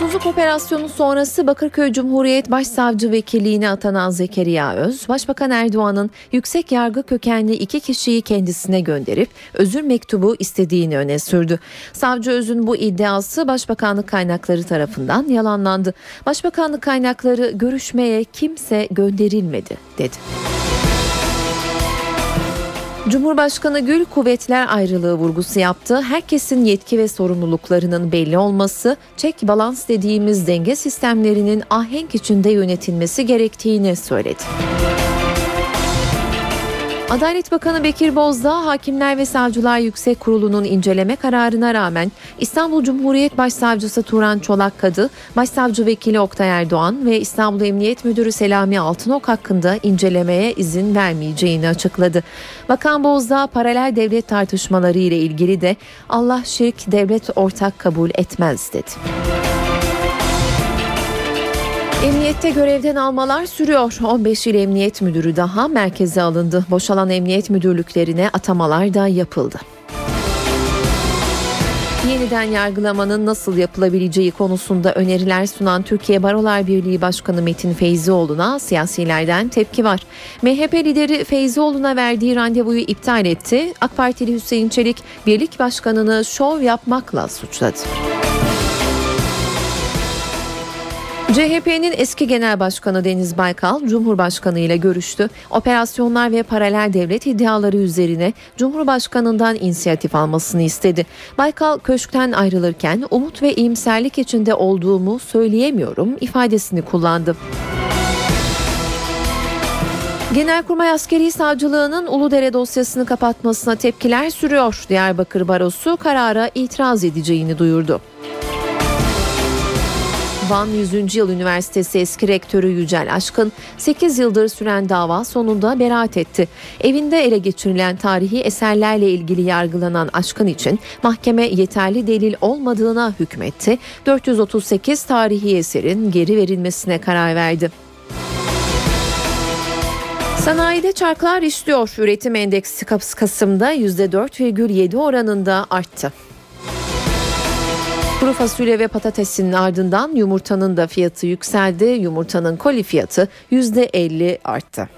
Yolsuzluk operasyonu sonrası Bakırköy Cumhuriyet Başsavcı Vekilliğine atanan Zekeriya Öz, Başbakan Erdoğan'ın yüksek yargı kökenli iki kişiyi kendisine gönderip özür mektubu istediğini öne sürdü. Savcı Öz'ün bu iddiası Başbakanlık kaynakları tarafından yalanlandı. Başbakanlık kaynakları görüşmeye kimse gönderilmedi dedi. Cumhurbaşkanı Gül kuvvetler ayrılığı vurgusu yaptı. Herkesin yetki ve sorumluluklarının belli olması, çek balans dediğimiz denge sistemlerinin ahenk içinde yönetilmesi gerektiğini söyledi. Adalet Bakanı Bekir Bozdağ, Hakimler ve Savcılar Yüksek Kurulu'nun inceleme kararına rağmen İstanbul Cumhuriyet Başsavcısı Turan Çolakkadı, Başsavcı Vekili Oktay Erdoğan ve İstanbul Emniyet Müdürü Selami Altınok hakkında incelemeye izin vermeyeceğini açıkladı. Bakan Bozdağ, paralel devlet tartışmaları ile ilgili de Allah şirk devlet ortak kabul etmez dedi. Emniyette görevden almalar sürüyor. 15 il emniyet müdürü daha merkeze alındı. Boşalan emniyet müdürlüklerine atamalar da yapıldı. Yeniden yargılamanın nasıl yapılabileceği konusunda öneriler sunan Türkiye Barolar Birliği Başkanı Metin Feyzioğlu'na siyasilerden tepki var. MHP lideri Feyzioğlu'na verdiği randevuyu iptal etti. AK Partili Hüseyin Çelik birlik başkanını şov yapmakla suçladı. CHP'nin eski genel başkanı Deniz Baykal, Cumhurbaşkanı ile görüştü. Operasyonlar ve paralel devlet iddiaları üzerine Cumhurbaşkanından inisiyatif almasını istedi. Baykal köşkten ayrılırken umut ve iyimserlik içinde olduğumu söyleyemiyorum ifadesini kullandı. Genelkurmay Askeri Savcılığı'nın Uludere dosyasını kapatmasına tepkiler sürüyor. Diyarbakır Barosu karara itiraz edeceğini duyurdu. Van 100. Yıl Üniversitesi eski rektörü Yücel Aşkın 8 yıldır süren dava sonunda beraat etti. Evinde ele geçirilen tarihi eserlerle ilgili yargılanan Aşkın için mahkeme yeterli delil olmadığına hükmetti. 438 tarihi eserin geri verilmesine karar verdi. Sanayide çarklar işliyor. Üretim endeksi Kasım'da %4,7 oranında arttı. Kuru fasulye ve patatesin ardından yumurtanın da fiyatı yükseldi. Yumurtanın koli fiyatı %50 arttı.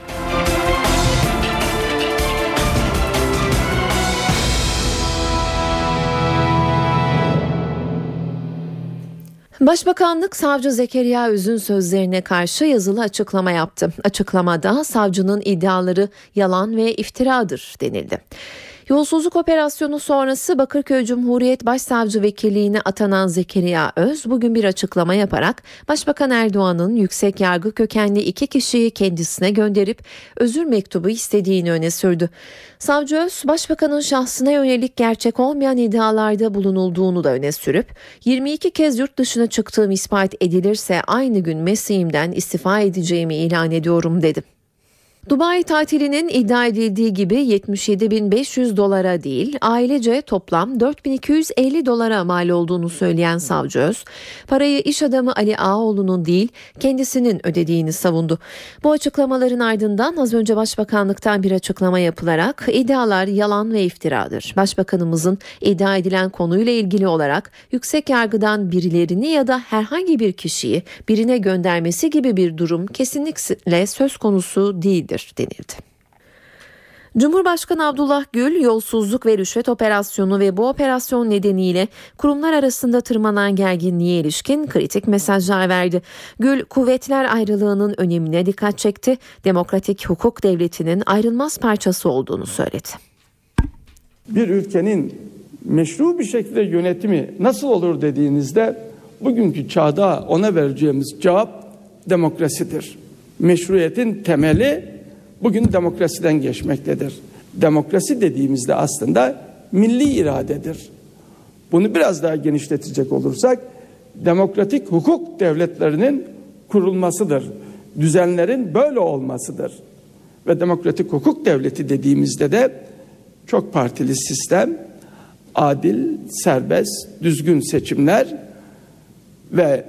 Başbakanlık savcı Zekeriya Üz'ün sözlerine karşı yazılı açıklama yaptı. Açıklamada savcının iddiaları yalan ve iftiradır denildi. Yolsuzluk operasyonu sonrası Bakırköy Cumhuriyet Başsavcı Vekilliğine atanan Zekeriya Öz bugün bir açıklama yaparak Başbakan Erdoğan'ın yüksek yargı kökenli iki kişiyi kendisine gönderip özür mektubu istediğini öne sürdü. Savcı Öz, Başbakanın şahsına yönelik gerçek olmayan iddialarda bulunulduğunu da öne sürüp 22 kez yurt dışına çıktığım ispat edilirse aynı gün mesleğimden istifa edeceğimi ilan ediyorum dedi. Dubai tatilinin iddia edildiği gibi 77.500 dolara değil ailece toplam 4250 dolara mal olduğunu söyleyen savcı Öz, parayı iş adamı Ali Ağoğlu'nun değil kendisinin ödediğini savundu. Bu açıklamaların ardından az önce Başbakanlıktan bir açıklama yapılarak iddialar yalan ve iftiradır. Başbakanımızın iddia edilen konuyla ilgili olarak yüksek yargıdan birilerini ya da herhangi bir kişiyi birine göndermesi gibi bir durum kesinlikle söz konusu değildir denildi. Cumhurbaşkanı Abdullah Gül yolsuzluk ve rüşvet operasyonu ve bu operasyon nedeniyle kurumlar arasında tırmanan gerginliğe ilişkin kritik mesajlar verdi. Gül kuvvetler ayrılığının önemine dikkat çekti. Demokratik hukuk devletinin ayrılmaz parçası olduğunu söyledi. Bir ülkenin Meşru bir şekilde yönetimi nasıl olur dediğinizde bugünkü çağda ona vereceğimiz cevap demokrasidir. Meşruiyetin temeli bugün demokrasiden geçmektedir. Demokrasi dediğimizde aslında milli iradedir. Bunu biraz daha genişletecek olursak demokratik hukuk devletlerinin kurulmasıdır. Düzenlerin böyle olmasıdır. Ve demokratik hukuk devleti dediğimizde de çok partili sistem, adil, serbest, düzgün seçimler ve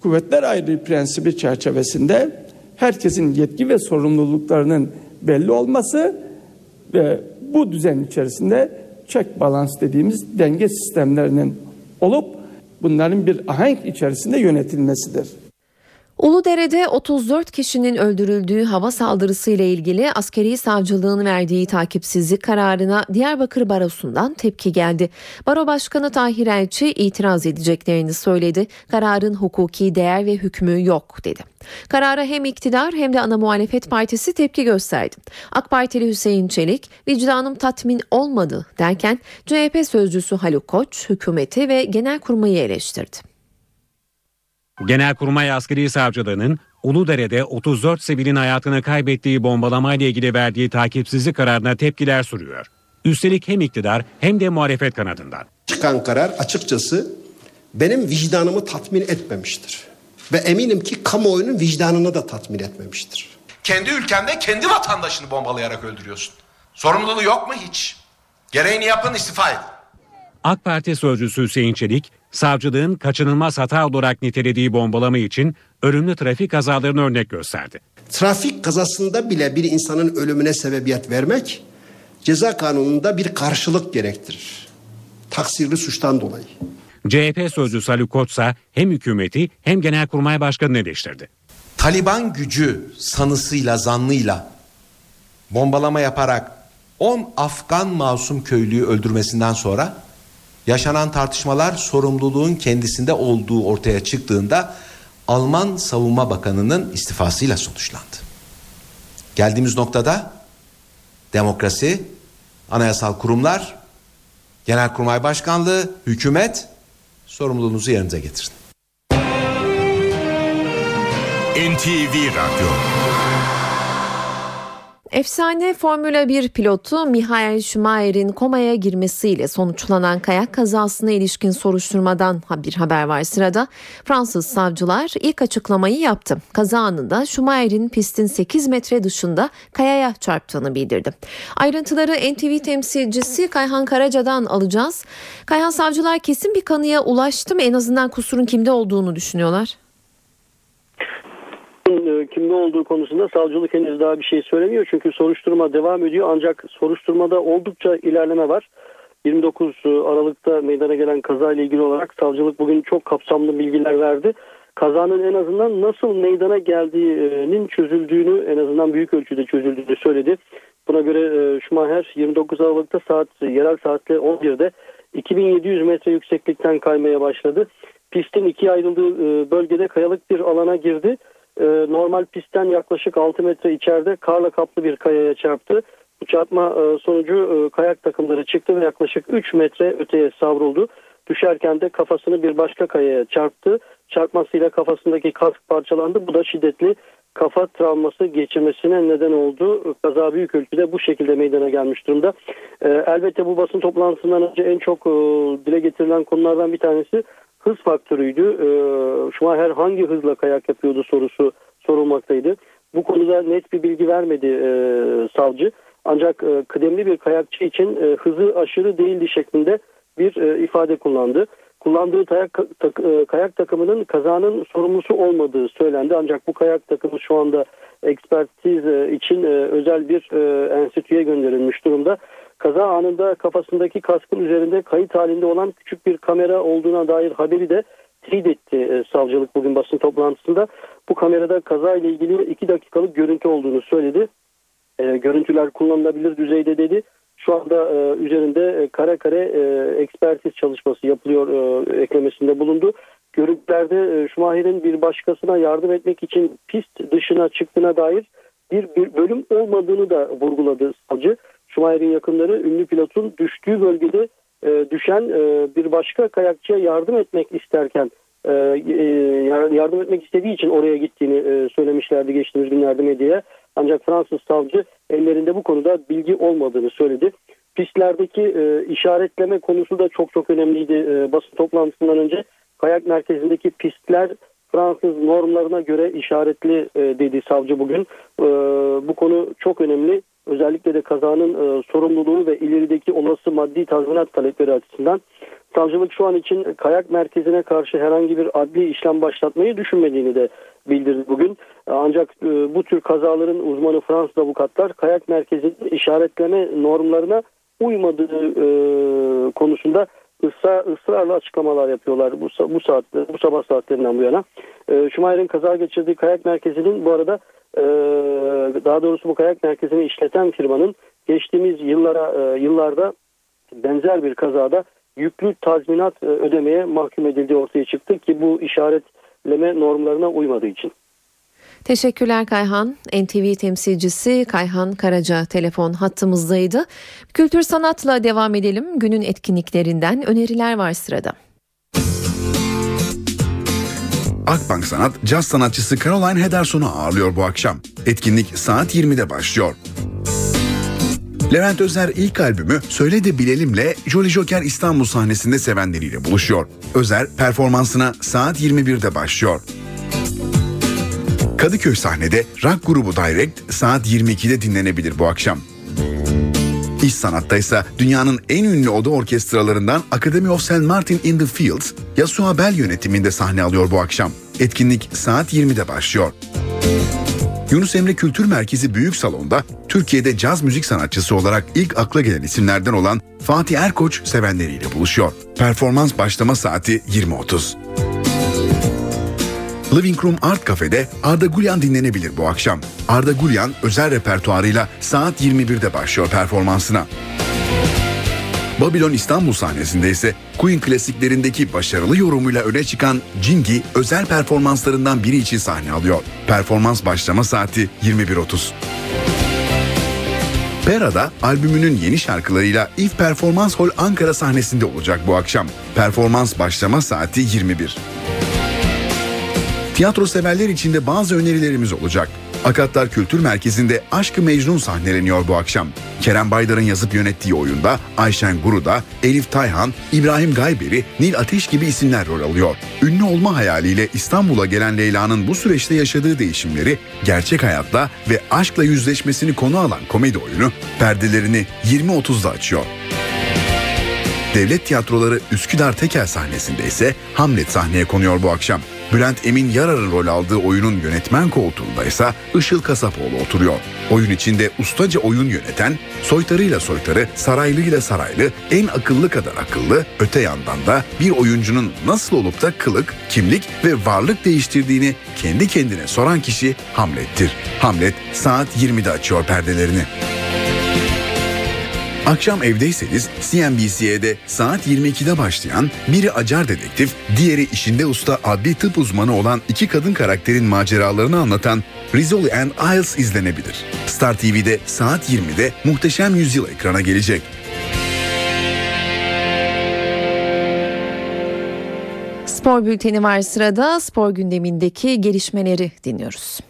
kuvvetler ayrılığı prensibi çerçevesinde herkesin yetki ve sorumluluklarının belli olması ve bu düzen içerisinde check balans dediğimiz denge sistemlerinin olup bunların bir ahenk içerisinde yönetilmesidir. Uludere'de 34 kişinin öldürüldüğü hava saldırısı ile ilgili askeri savcılığın verdiği takipsizlik kararına Diyarbakır Barosu'ndan tepki geldi. Baro Başkanı Tahir Elçi itiraz edeceklerini söyledi. Kararın hukuki değer ve hükmü yok dedi. Karara hem iktidar hem de ana muhalefet partisi tepki gösterdi. AK Partili Hüseyin Çelik vicdanım tatmin olmadı derken CHP sözcüsü Haluk Koç hükümeti ve genelkurmayı eleştirdi. Genelkurmay Askeri Savcılığı'nın Uludere'de 34 sivilin hayatını kaybettiği bombalamayla ilgili verdiği takipsizlik kararına tepkiler sürüyor. Üstelik hem iktidar hem de muhalefet kanadından. Çıkan karar açıkçası benim vicdanımı tatmin etmemiştir. Ve eminim ki kamuoyunun vicdanını da tatmin etmemiştir. Kendi ülkende kendi vatandaşını bombalayarak öldürüyorsun. Sorumluluğu yok mu hiç? Gereğini yapın istifa edin. AK Parti sözcüsü Hüseyin Çelik, savcılığın kaçınılmaz hata olarak nitelediği bombalama için ölümlü trafik kazalarını örnek gösterdi. Trafik kazasında bile bir insanın ölümüne sebebiyet vermek ceza kanununda bir karşılık gerektirir. Taksirli suçtan dolayı. CHP sözcüsü Ali Koç ise hem hükümeti hem Genelkurmay Başkanı'nı eleştirdi. Taliban gücü sanısıyla zanlıyla bombalama yaparak 10 Afgan masum köylüyü öldürmesinden sonra yaşanan tartışmalar sorumluluğun kendisinde olduğu ortaya çıktığında Alman Savunma Bakanı'nın istifasıyla sonuçlandı. Geldiğimiz noktada demokrasi, anayasal kurumlar, Genelkurmay Başkanlığı, hükümet sorumluluğunuzu yerinize getirin. NTV Radyo Efsane Formula 1 pilotu Michael Schumacher'in komaya girmesiyle sonuçlanan kayak kazasına ilişkin soruşturmadan bir haber var sırada. Fransız savcılar ilk açıklamayı yaptı. Kaza anında Schumacher'in pistin 8 metre dışında kayaya çarptığını bildirdi. Ayrıntıları NTV temsilcisi Kayhan Karaca'dan alacağız. Kayhan savcılar kesin bir kanıya ulaştı mı? En azından kusurun kimde olduğunu düşünüyorlar. E, kimde olduğu konusunda savcılık henüz daha bir şey söylemiyor. Çünkü soruşturma devam ediyor. Ancak soruşturmada oldukça ilerleme var. 29 Aralık'ta meydana gelen kaza ile ilgili olarak savcılık bugün çok kapsamlı bilgiler verdi. Kazanın en azından nasıl meydana geldiğinin çözüldüğünü en azından büyük ölçüde çözüldüğünü söyledi. Buna göre e, Schumacher 29 Aralık'ta saat yerel saatle 11'de 2700 metre yükseklikten kaymaya başladı. Pistin ikiye ayrıldığı e, bölgede kayalık bir alana girdi e, normal pistten yaklaşık 6 metre içeride karla kaplı bir kayaya çarptı. Bu çarpma e, sonucu e, kayak takımları çıktı ve yaklaşık 3 metre öteye savruldu. Düşerken de kafasını bir başka kayaya çarptı. Çarpmasıyla kafasındaki kask parçalandı. Bu da şiddetli kafa travması geçirmesine neden oldu. Kaza büyük ölçüde bu şekilde meydana gelmiş durumda. E, elbette bu basın toplantısından önce en çok e, dile getirilen konulardan bir tanesi hız faktörüydü. E, Schumacher hangi hızla kayak yapıyordu sorusu sorulmaktaydı. Bu konuda net bir bilgi vermedi e, savcı. Ancak e, kıdemli bir kayakçı için e, hızı aşırı değildi şeklinde bir e, ifade kullandı. Kullandığı kayak, tak, kayak takımının kazanın sorumlusu olmadığı söylendi. Ancak bu kayak takımı şu anda ekspertiz için özel bir enstitüye gönderilmiş durumda. Kaza anında kafasındaki kaskın üzerinde kayıt halinde olan küçük bir kamera olduğuna dair haberi de teyit etti e, savcılık bugün basın toplantısında. Bu kamerada kaza ile ilgili 2 dakikalık görüntü olduğunu söyledi. E, görüntüler kullanılabilir düzeyde dedi. Şu anda e, üzerinde e, kare kare e, ekspertiz çalışması yapılıyor e, eklemesinde bulundu. Görüntülerde e, Schumacher'in bir başkasına yardım etmek için pist dışına çıktığına dair bir, bir bölüm olmadığını da vurguladı savcı. Schumacher'in yakınları ünlü pilotun düştüğü bölgede e, düşen e, bir başka kayakçıya yardım etmek isterken e, e, yardım etmek istediği için oraya gittiğini e, söylemişlerdi geçtiğimiz günlerde medyaya. Ancak Fransız savcı ellerinde bu konuda bilgi olmadığını söyledi. Pistlerdeki e, işaretleme konusu da çok çok önemliydi e, basın toplantısından önce. Kayak merkezindeki pistler Fransız normlarına göre işaretli e, dedi savcı bugün. E, bu konu çok önemli. Özellikle de kazanın e, sorumluluğu ve ilerideki olası maddi tazminat talepleri açısından. Savcılık şu an için kayak merkezine karşı herhangi bir adli işlem başlatmayı düşünmediğini de bildirdi bugün. Ancak e, bu tür kazaların uzmanı Fransız avukatlar kayak merkezinin işaretleme normlarına uymadığı e, konusunda ısrar, ısrarla açıklamalar yapıyorlar bu, bu saatte bu sabah saatlerinden bu yana. E, Schumacher'in kaza geçirdiği kayak merkezinin bu arada e, daha doğrusu bu kayak merkezini işleten firmanın geçtiğimiz yıllara e, yıllarda benzer bir kazada yüklü tazminat e, ödemeye mahkum edildiği ortaya çıktı ki bu işaretleme normlarına uymadığı için. Teşekkürler Kayhan. NTV temsilcisi Kayhan Karaca telefon hattımızdaydı. Kültür sanatla devam edelim. Günün etkinliklerinden öneriler var sırada. Akbank Sanat caz sanatçısı Caroline Henderson'u ağırlıyor bu akşam. Etkinlik saat 20'de başlıyor. Levent Özer ilk albümü Söyle de Bilelim'le Jolly Joker İstanbul sahnesinde sevenleriyle buluşuyor. Özer performansına saat 21'de başlıyor. Kadıköy sahnede rock grubu Direct saat 22'de dinlenebilir bu akşam. İş sanatta ise dünyanın en ünlü oda orkestralarından Academy of St. Martin in the Fields, Yasuo Bell yönetiminde sahne alıyor bu akşam. Etkinlik saat 20'de başlıyor. Yunus Emre Kültür Merkezi Büyük Salon'da Türkiye'de caz müzik sanatçısı olarak ilk akla gelen isimlerden olan Fatih Erkoç sevenleriyle buluşuyor. Performans başlama saati 20.30. Living Room Art Cafe'de Arda Gulyan dinlenebilir bu akşam. Arda Gulyan özel repertuarıyla saat 21'de başlıyor performansına. Babylon İstanbul sahnesinde ise Queen klasiklerindeki başarılı yorumuyla öne çıkan Jingi özel performanslarından biri için sahne alıyor. Performans başlama saati 21.30. Pera'da albümünün yeni şarkılarıyla If Performans Hall Ankara sahnesinde olacak bu akşam. Performans başlama saati 21. Tiyatro severler için de bazı önerilerimiz olacak. Akatlar Kültür Merkezi'nde Aşkı Mecnun sahneleniyor bu akşam. Kerem Baydar'ın yazıp yönettiği oyunda Ayşen Guruda, Elif Tayhan, İbrahim Gayberi, Nil Ateş gibi isimler rol alıyor. Ünlü olma hayaliyle İstanbul'a gelen Leyla'nın bu süreçte yaşadığı değişimleri, gerçek hayatla ve aşkla yüzleşmesini konu alan komedi oyunu perdelerini 20.30'da açıyor. Devlet Tiyatroları Üsküdar Tekel sahnesinde ise Hamlet sahneye konuyor bu akşam. Bülent Emin Yarar'ın rol aldığı oyunun yönetmen koltuğunda ise Işıl Kasapoğlu oturuyor. Oyun içinde ustaca oyun yöneten, soytarıyla soytarı, saraylıyla saraylı, en akıllı kadar akıllı, öte yandan da bir oyuncunun nasıl olup da kılık, kimlik ve varlık değiştirdiğini kendi kendine soran kişi Hamlet'tir. Hamlet saat 20'de açıyor perdelerini. Akşam evdeyseniz CNBC'de saat 22'de başlayan biri acar dedektif, diğeri işinde usta adli tıp uzmanı olan iki kadın karakterin maceralarını anlatan Rizzoli and Isles izlenebilir. Star TV'de saat 20'de Muhteşem Yüzyıl ekrana gelecek. Spor bülteni var sırada. Spor gündemindeki gelişmeleri dinliyoruz.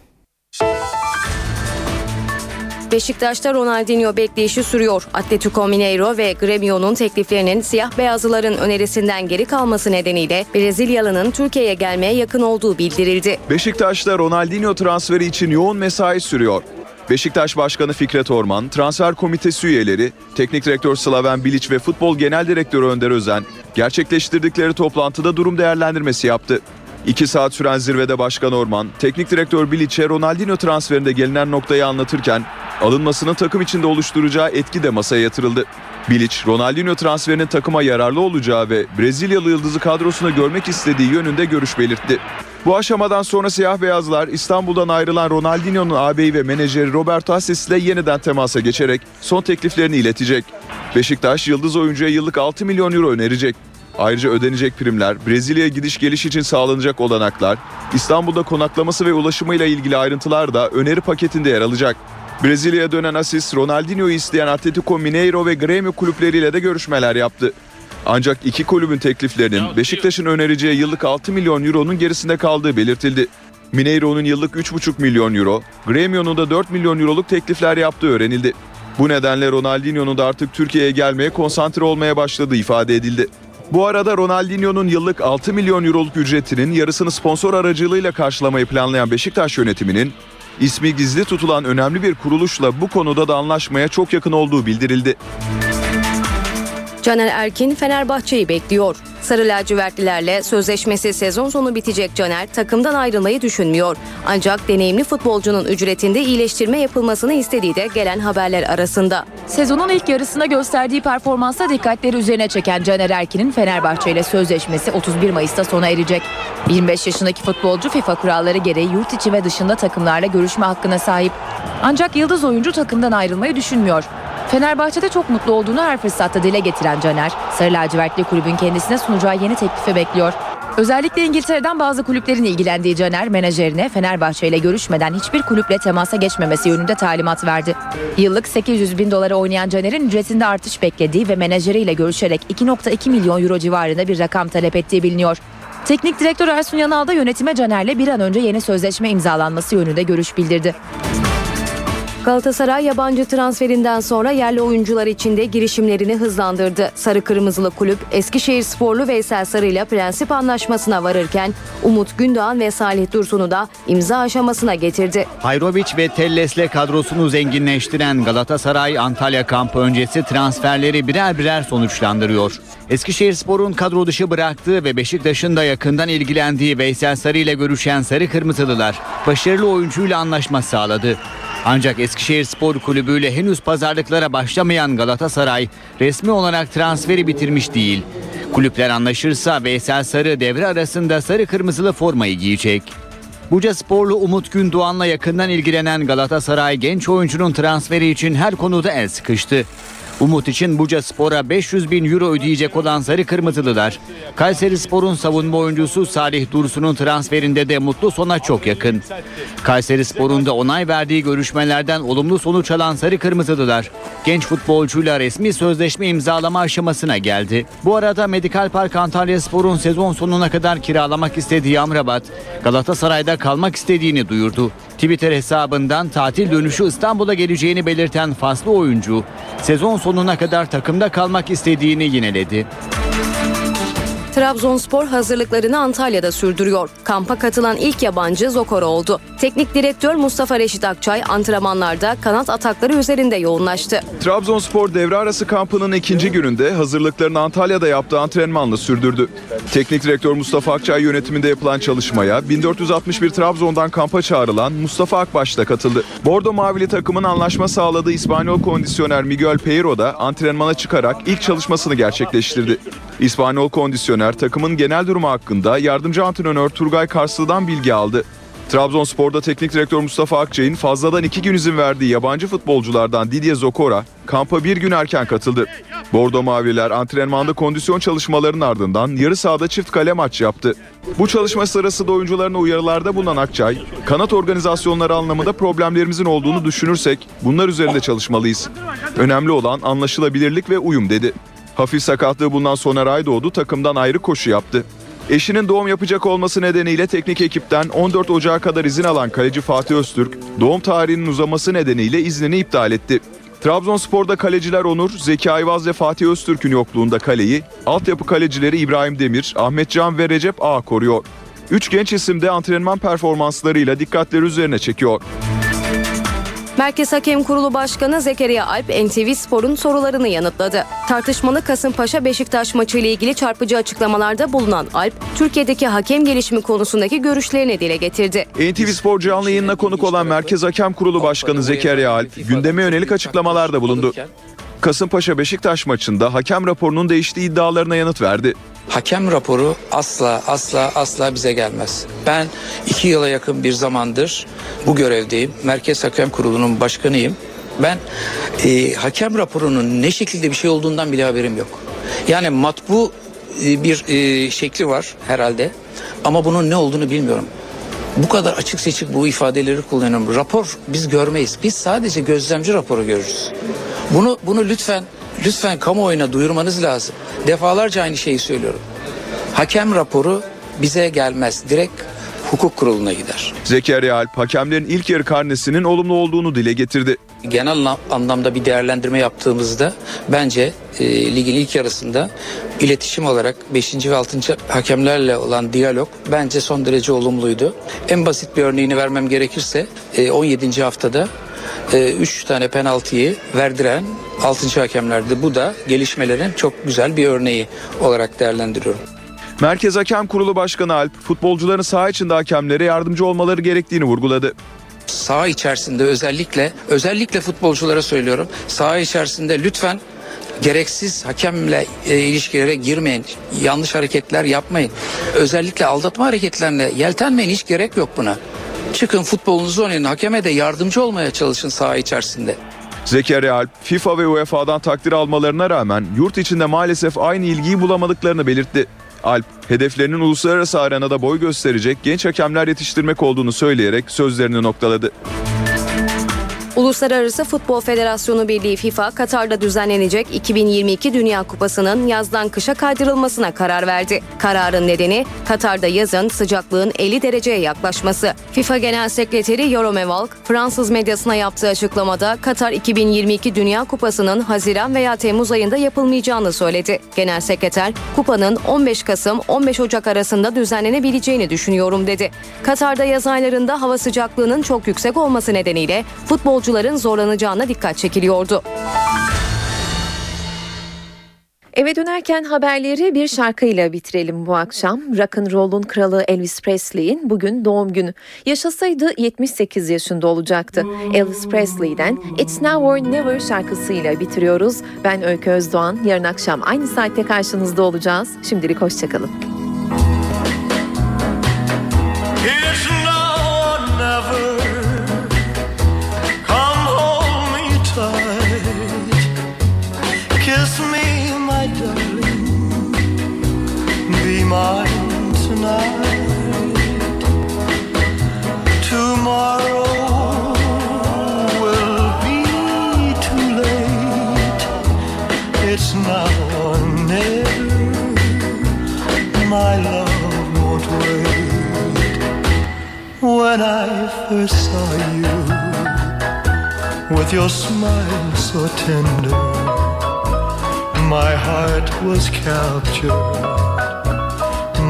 Beşiktaş'ta Ronaldinho bekleyişi sürüyor. Atletico Mineiro ve Gremio'nun tekliflerinin siyah beyazlıların önerisinden geri kalması nedeniyle Brezilyalı'nın Türkiye'ye gelmeye yakın olduğu bildirildi. Beşiktaş'ta Ronaldinho transferi için yoğun mesai sürüyor. Beşiktaş Başkanı Fikret Orman, transfer komitesi üyeleri, teknik direktör Slaven Bilic ve futbol genel direktörü Önder Özen gerçekleştirdikleri toplantıda durum değerlendirmesi yaptı. İki saat süren zirvede Başkan Orman, teknik direktör Bilic'e Ronaldinho transferinde gelinen noktayı anlatırken alınmasının takım içinde oluşturacağı etki de masaya yatırıldı. Bilic, Ronaldinho transferinin takıma yararlı olacağı ve Brezilyalı yıldızı kadrosuna görmek istediği yönünde görüş belirtti. Bu aşamadan sonra siyah beyazlar İstanbul'dan ayrılan Ronaldinho'nun ağabeyi ve menajeri Roberto Assis ile yeniden temasa geçerek son tekliflerini iletecek. Beşiktaş yıldız oyuncuya yıllık 6 milyon euro önerecek. Ayrıca ödenecek primler, Brezilya'ya gidiş geliş için sağlanacak olanaklar, İstanbul'da konaklaması ve ulaşımıyla ilgili ayrıntılar da öneri paketinde yer alacak. Brezilya'ya dönen Asis, Ronaldinho'yu isteyen Atletico Mineiro ve Grêmio kulüpleriyle de görüşmeler yaptı. Ancak iki kulübün tekliflerinin Beşiktaş'ın önereceği yıllık 6 milyon euronun gerisinde kaldığı belirtildi. Mineiro'nun yıllık 3,5 milyon euro, Gremio'nun da 4 milyon euroluk teklifler yaptığı öğrenildi. Bu nedenle Ronaldinho'nun da artık Türkiye'ye gelmeye konsantre olmaya başladığı ifade edildi. Bu arada Ronaldinho'nun yıllık 6 milyon euroluk ücretinin yarısını sponsor aracılığıyla karşılamayı planlayan Beşiktaş yönetiminin ismi gizli tutulan önemli bir kuruluşla bu konuda da anlaşmaya çok yakın olduğu bildirildi. Caner Erkin Fenerbahçe'yi bekliyor. Sarı lacivertlilerle sözleşmesi sezon sonu bitecek Caner takımdan ayrılmayı düşünmüyor. Ancak deneyimli futbolcunun ücretinde iyileştirme yapılmasını istediği de gelen haberler arasında. Sezonun ilk yarısında gösterdiği performansa dikkatleri üzerine çeken Caner Erkin'in Fenerbahçe ile sözleşmesi 31 Mayıs'ta sona erecek. 25 yaşındaki futbolcu FIFA kuralları gereği yurt içi ve dışında takımlarla görüşme hakkına sahip. Ancak yıldız oyuncu takımdan ayrılmayı düşünmüyor. Fenerbahçe'de çok mutlu olduğunu her fırsatta dile getiren Caner, Sarı lacivertli kulübün kendisine sunacağı yeni teklifi bekliyor. Özellikle İngiltere'den bazı kulüplerin ilgilendiği Caner, menajerine Fenerbahçe ile görüşmeden hiçbir kulüple temasa geçmemesi yönünde talimat verdi. Yıllık 800 bin dolara oynayan Caner'in ücretinde artış beklediği ve menajeriyle görüşerek 2.2 milyon euro civarında bir rakam talep ettiği biliniyor. Teknik direktör Ersun Yanal da yönetime Caner'le bir an önce yeni sözleşme imzalanması yönünde görüş bildirdi. Galatasaray yabancı transferinden sonra yerli oyuncular için de girişimlerini hızlandırdı. Sarı Kırmızılı kulüp Eskişehir Sporlu Veysel Sarı ile prensip anlaşmasına varırken Umut Gündoğan ve Salih Dursun'u da imza aşamasına getirdi. Hayrovic ve Telles'le kadrosunu zenginleştiren Galatasaray Antalya kampı öncesi transferleri birer birer sonuçlandırıyor. Eskişehirspor'un kadro dışı bıraktığı ve Beşiktaş'ın da yakından ilgilendiği Veysel Sarı ile görüşen Sarı Kırmızılılar başarılı oyuncuyla anlaşma sağladı. Ancak Eskişehir Spor Kulübü ile henüz pazarlıklara başlamayan Galatasaray resmi olarak transferi bitirmiş değil. Kulüpler anlaşırsa Veysel Sarı devre arasında sarı kırmızılı formayı giyecek. Buca sporlu Umut Gündoğan'la yakından ilgilenen Galatasaray genç oyuncunun transferi için her konuda el sıkıştı. Umut için Buca Spor'a 500 bin euro ödeyecek olan Sarı Kırmızılılar, Kayseri Spor'un savunma oyuncusu Salih Dursun'un transferinde de mutlu sona çok yakın. Kayseri Spor'un da onay verdiği görüşmelerden olumlu sonuç alan Sarı Kırmızılılar, genç futbolcuyla resmi sözleşme imzalama aşamasına geldi. Bu arada Medikal Park Antalya Spor'un sezon sonuna kadar kiralamak istediği Amrabat, Galatasaray'da kalmak istediğini duyurdu. Twitter hesabından tatil dönüşü İstanbul'a geleceğini belirten faslı oyuncu, sezon sonuna kadar takımda kalmak istediğini yineledi. Trabzonspor hazırlıklarını Antalya'da sürdürüyor. Kampa katılan ilk yabancı Zokor oldu. Teknik direktör Mustafa Reşit Akçay antrenmanlarda kanat atakları üzerinde yoğunlaştı. Trabzonspor devre arası kampının ikinci gününde hazırlıklarını Antalya'da yaptığı antrenmanla sürdürdü. Teknik direktör Mustafa Akçay yönetiminde yapılan çalışmaya 1461 Trabzon'dan kampa çağrılan Mustafa Akbaş da katıldı. Bordo Mavili takımın anlaşma sağladığı İspanyol kondisyoner Miguel Peiro da antrenmana çıkarak ilk çalışmasını gerçekleştirdi. İspanyol kondisyoner takımın genel durumu hakkında yardımcı antrenör Turgay Karslı'dan bilgi aldı. Trabzonspor'da teknik direktör Mustafa Akçay'ın fazladan iki gün izin verdiği yabancı futbolculardan Didier Zokora kampa bir gün erken katıldı. Bordo Mavililer antrenmanda kondisyon çalışmalarının ardından yarı sahada çift kale maç yaptı. Bu çalışma sırasında oyuncularına uyarılarda bulunan Akçay, kanat organizasyonları anlamında problemlerimizin olduğunu düşünürsek bunlar üzerinde çalışmalıyız. Önemli olan anlaşılabilirlik ve uyum dedi. Hafif sakatlığı bulunan Soner Aydoğdu takımdan ayrı koşu yaptı. Eşinin doğum yapacak olması nedeniyle teknik ekipten 14 Ocağı kadar izin alan kaleci Fatih Öztürk, doğum tarihinin uzaması nedeniyle iznini iptal etti. Trabzonspor'da kaleciler Onur, Zeki Ayvaz ve Fatih Öztürk'ün yokluğunda kaleyi, altyapı kalecileri İbrahim Demir, Ahmet Can ve Recep Ağ koruyor. Üç genç isim de antrenman performanslarıyla dikkatleri üzerine çekiyor. Merkez Hakem Kurulu Başkanı Zekeriya Alp NTV Spor'un sorularını yanıtladı. Tartışmalı Kasımpaşa Beşiktaş maçı ile ilgili çarpıcı açıklamalarda bulunan Alp, Türkiye'deki hakem gelişimi konusundaki görüşlerini dile getirdi. NTV Spor canlı yayınına konuk olan Merkez Hakem Kurulu Başkanı Zekeriya Alp, gündeme yönelik açıklamalarda bulundu. Kasımpaşa Beşiktaş maçında hakem raporunun değiştiği iddialarına yanıt verdi. Hakem raporu asla asla asla bize gelmez. Ben iki yıla yakın bir zamandır bu görevdeyim. Merkez Hakem Kurulu'nun başkanıyım. Ben e, hakem raporunun ne şekilde bir şey olduğundan bile haberim yok. Yani matbu e, bir e, şekli var herhalde ama bunun ne olduğunu bilmiyorum. Bu kadar açık seçik bu ifadeleri kullanıyorum. Rapor biz görmeyiz. Biz sadece gözlemci raporu görürüz. Bunu bunu lütfen lütfen kamuoyuna duyurmanız lazım. Defalarca aynı şeyi söylüyorum. Hakem raporu bize gelmez. Direkt hukuk kuruluna gider. Zekeriya Alp hakemlerin ilk yarı karnesinin olumlu olduğunu dile getirdi. Genel anlamda bir değerlendirme yaptığımızda bence e, ligin ilk yarısında iletişim olarak 5. ve 6. hakemlerle olan diyalog bence son derece olumluydu. En basit bir örneğini vermem gerekirse e, 17. haftada 3 e, tane penaltıyı verdiren 6. hakemlerdi. Bu da gelişmelerin çok güzel bir örneği olarak değerlendiriyorum. Merkez Hakem Kurulu Başkanı Alp, futbolcuların saha içinde hakemlere yardımcı olmaları gerektiğini vurguladı. Saha içerisinde özellikle özellikle futbolculara söylüyorum. Saha içerisinde lütfen gereksiz hakemle e, ilişkilere girmeyin. Yanlış hareketler yapmayın. Özellikle aldatma hareketlerine yeltenmeyin. Hiç gerek yok buna. Çıkın futbolunuzu oynayın. Hakeme de yardımcı olmaya çalışın saha içerisinde. Zekeriya Alp, FIFA ve UEFA'dan takdir almalarına rağmen yurt içinde maalesef aynı ilgiyi bulamadıklarını belirtti. Alp, hedeflerinin uluslararası arenada boy gösterecek genç hakemler yetiştirmek olduğunu söyleyerek sözlerini noktaladı. Uluslararası Futbol Federasyonu Birliği FIFA, Katar'da düzenlenecek 2022 Dünya Kupası'nın yazdan kışa kaydırılmasına karar verdi. Kararın nedeni Katar'da yazın sıcaklığın 50 dereceye yaklaşması. FIFA Genel Sekreteri Yorome Valk, Fransız medyasına yaptığı açıklamada Katar 2022 Dünya Kupası'nın Haziran veya Temmuz ayında yapılmayacağını söyledi. Genel Sekreter, kupanın 15 Kasım 15 Ocak arasında düzenlenebileceğini düşünüyorum dedi. Katar'da yaz aylarında hava sıcaklığının çok yüksek olması nedeniyle futbol yolcuların zorlanacağına dikkat çekiliyordu. Eve dönerken haberleri bir şarkıyla bitirelim bu akşam. Rock and Roll'un kralı Elvis Presley'in bugün doğum günü. Yaşasaydı 78 yaşında olacaktı. Elvis Presley'den It's Now or Never şarkısıyla bitiriyoruz. Ben Öykü Özdoğan. Yarın akşam aynı saatte karşınızda olacağız. Şimdilik hoşçakalın. When I first saw you with your smile so tender, my heart was captured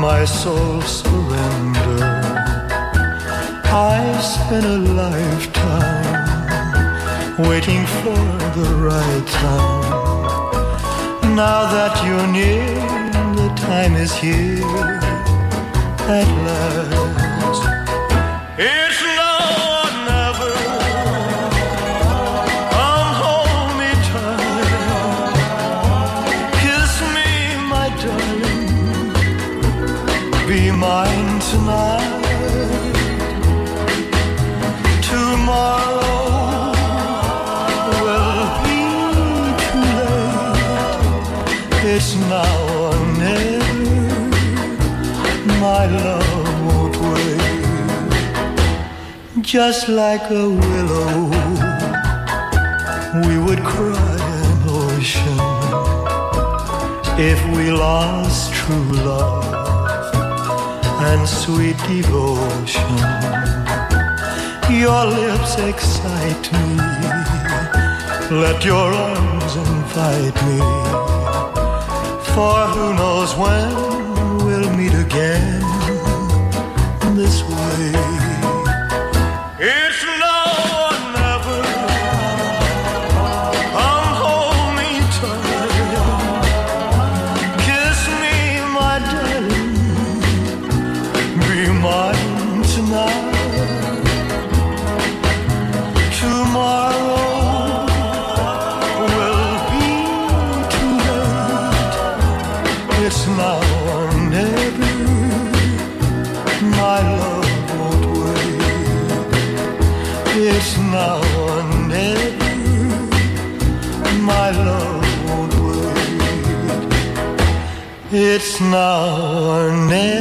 my soul surrendered. I spent a lifetime waiting for the right time. Now that you're near, the time is here at last. Just like a willow. We would cry an ocean if we lost true love and sweet devotion. Your lips excite me. Let your arms invite me. For who knows when we'll meet again now or never,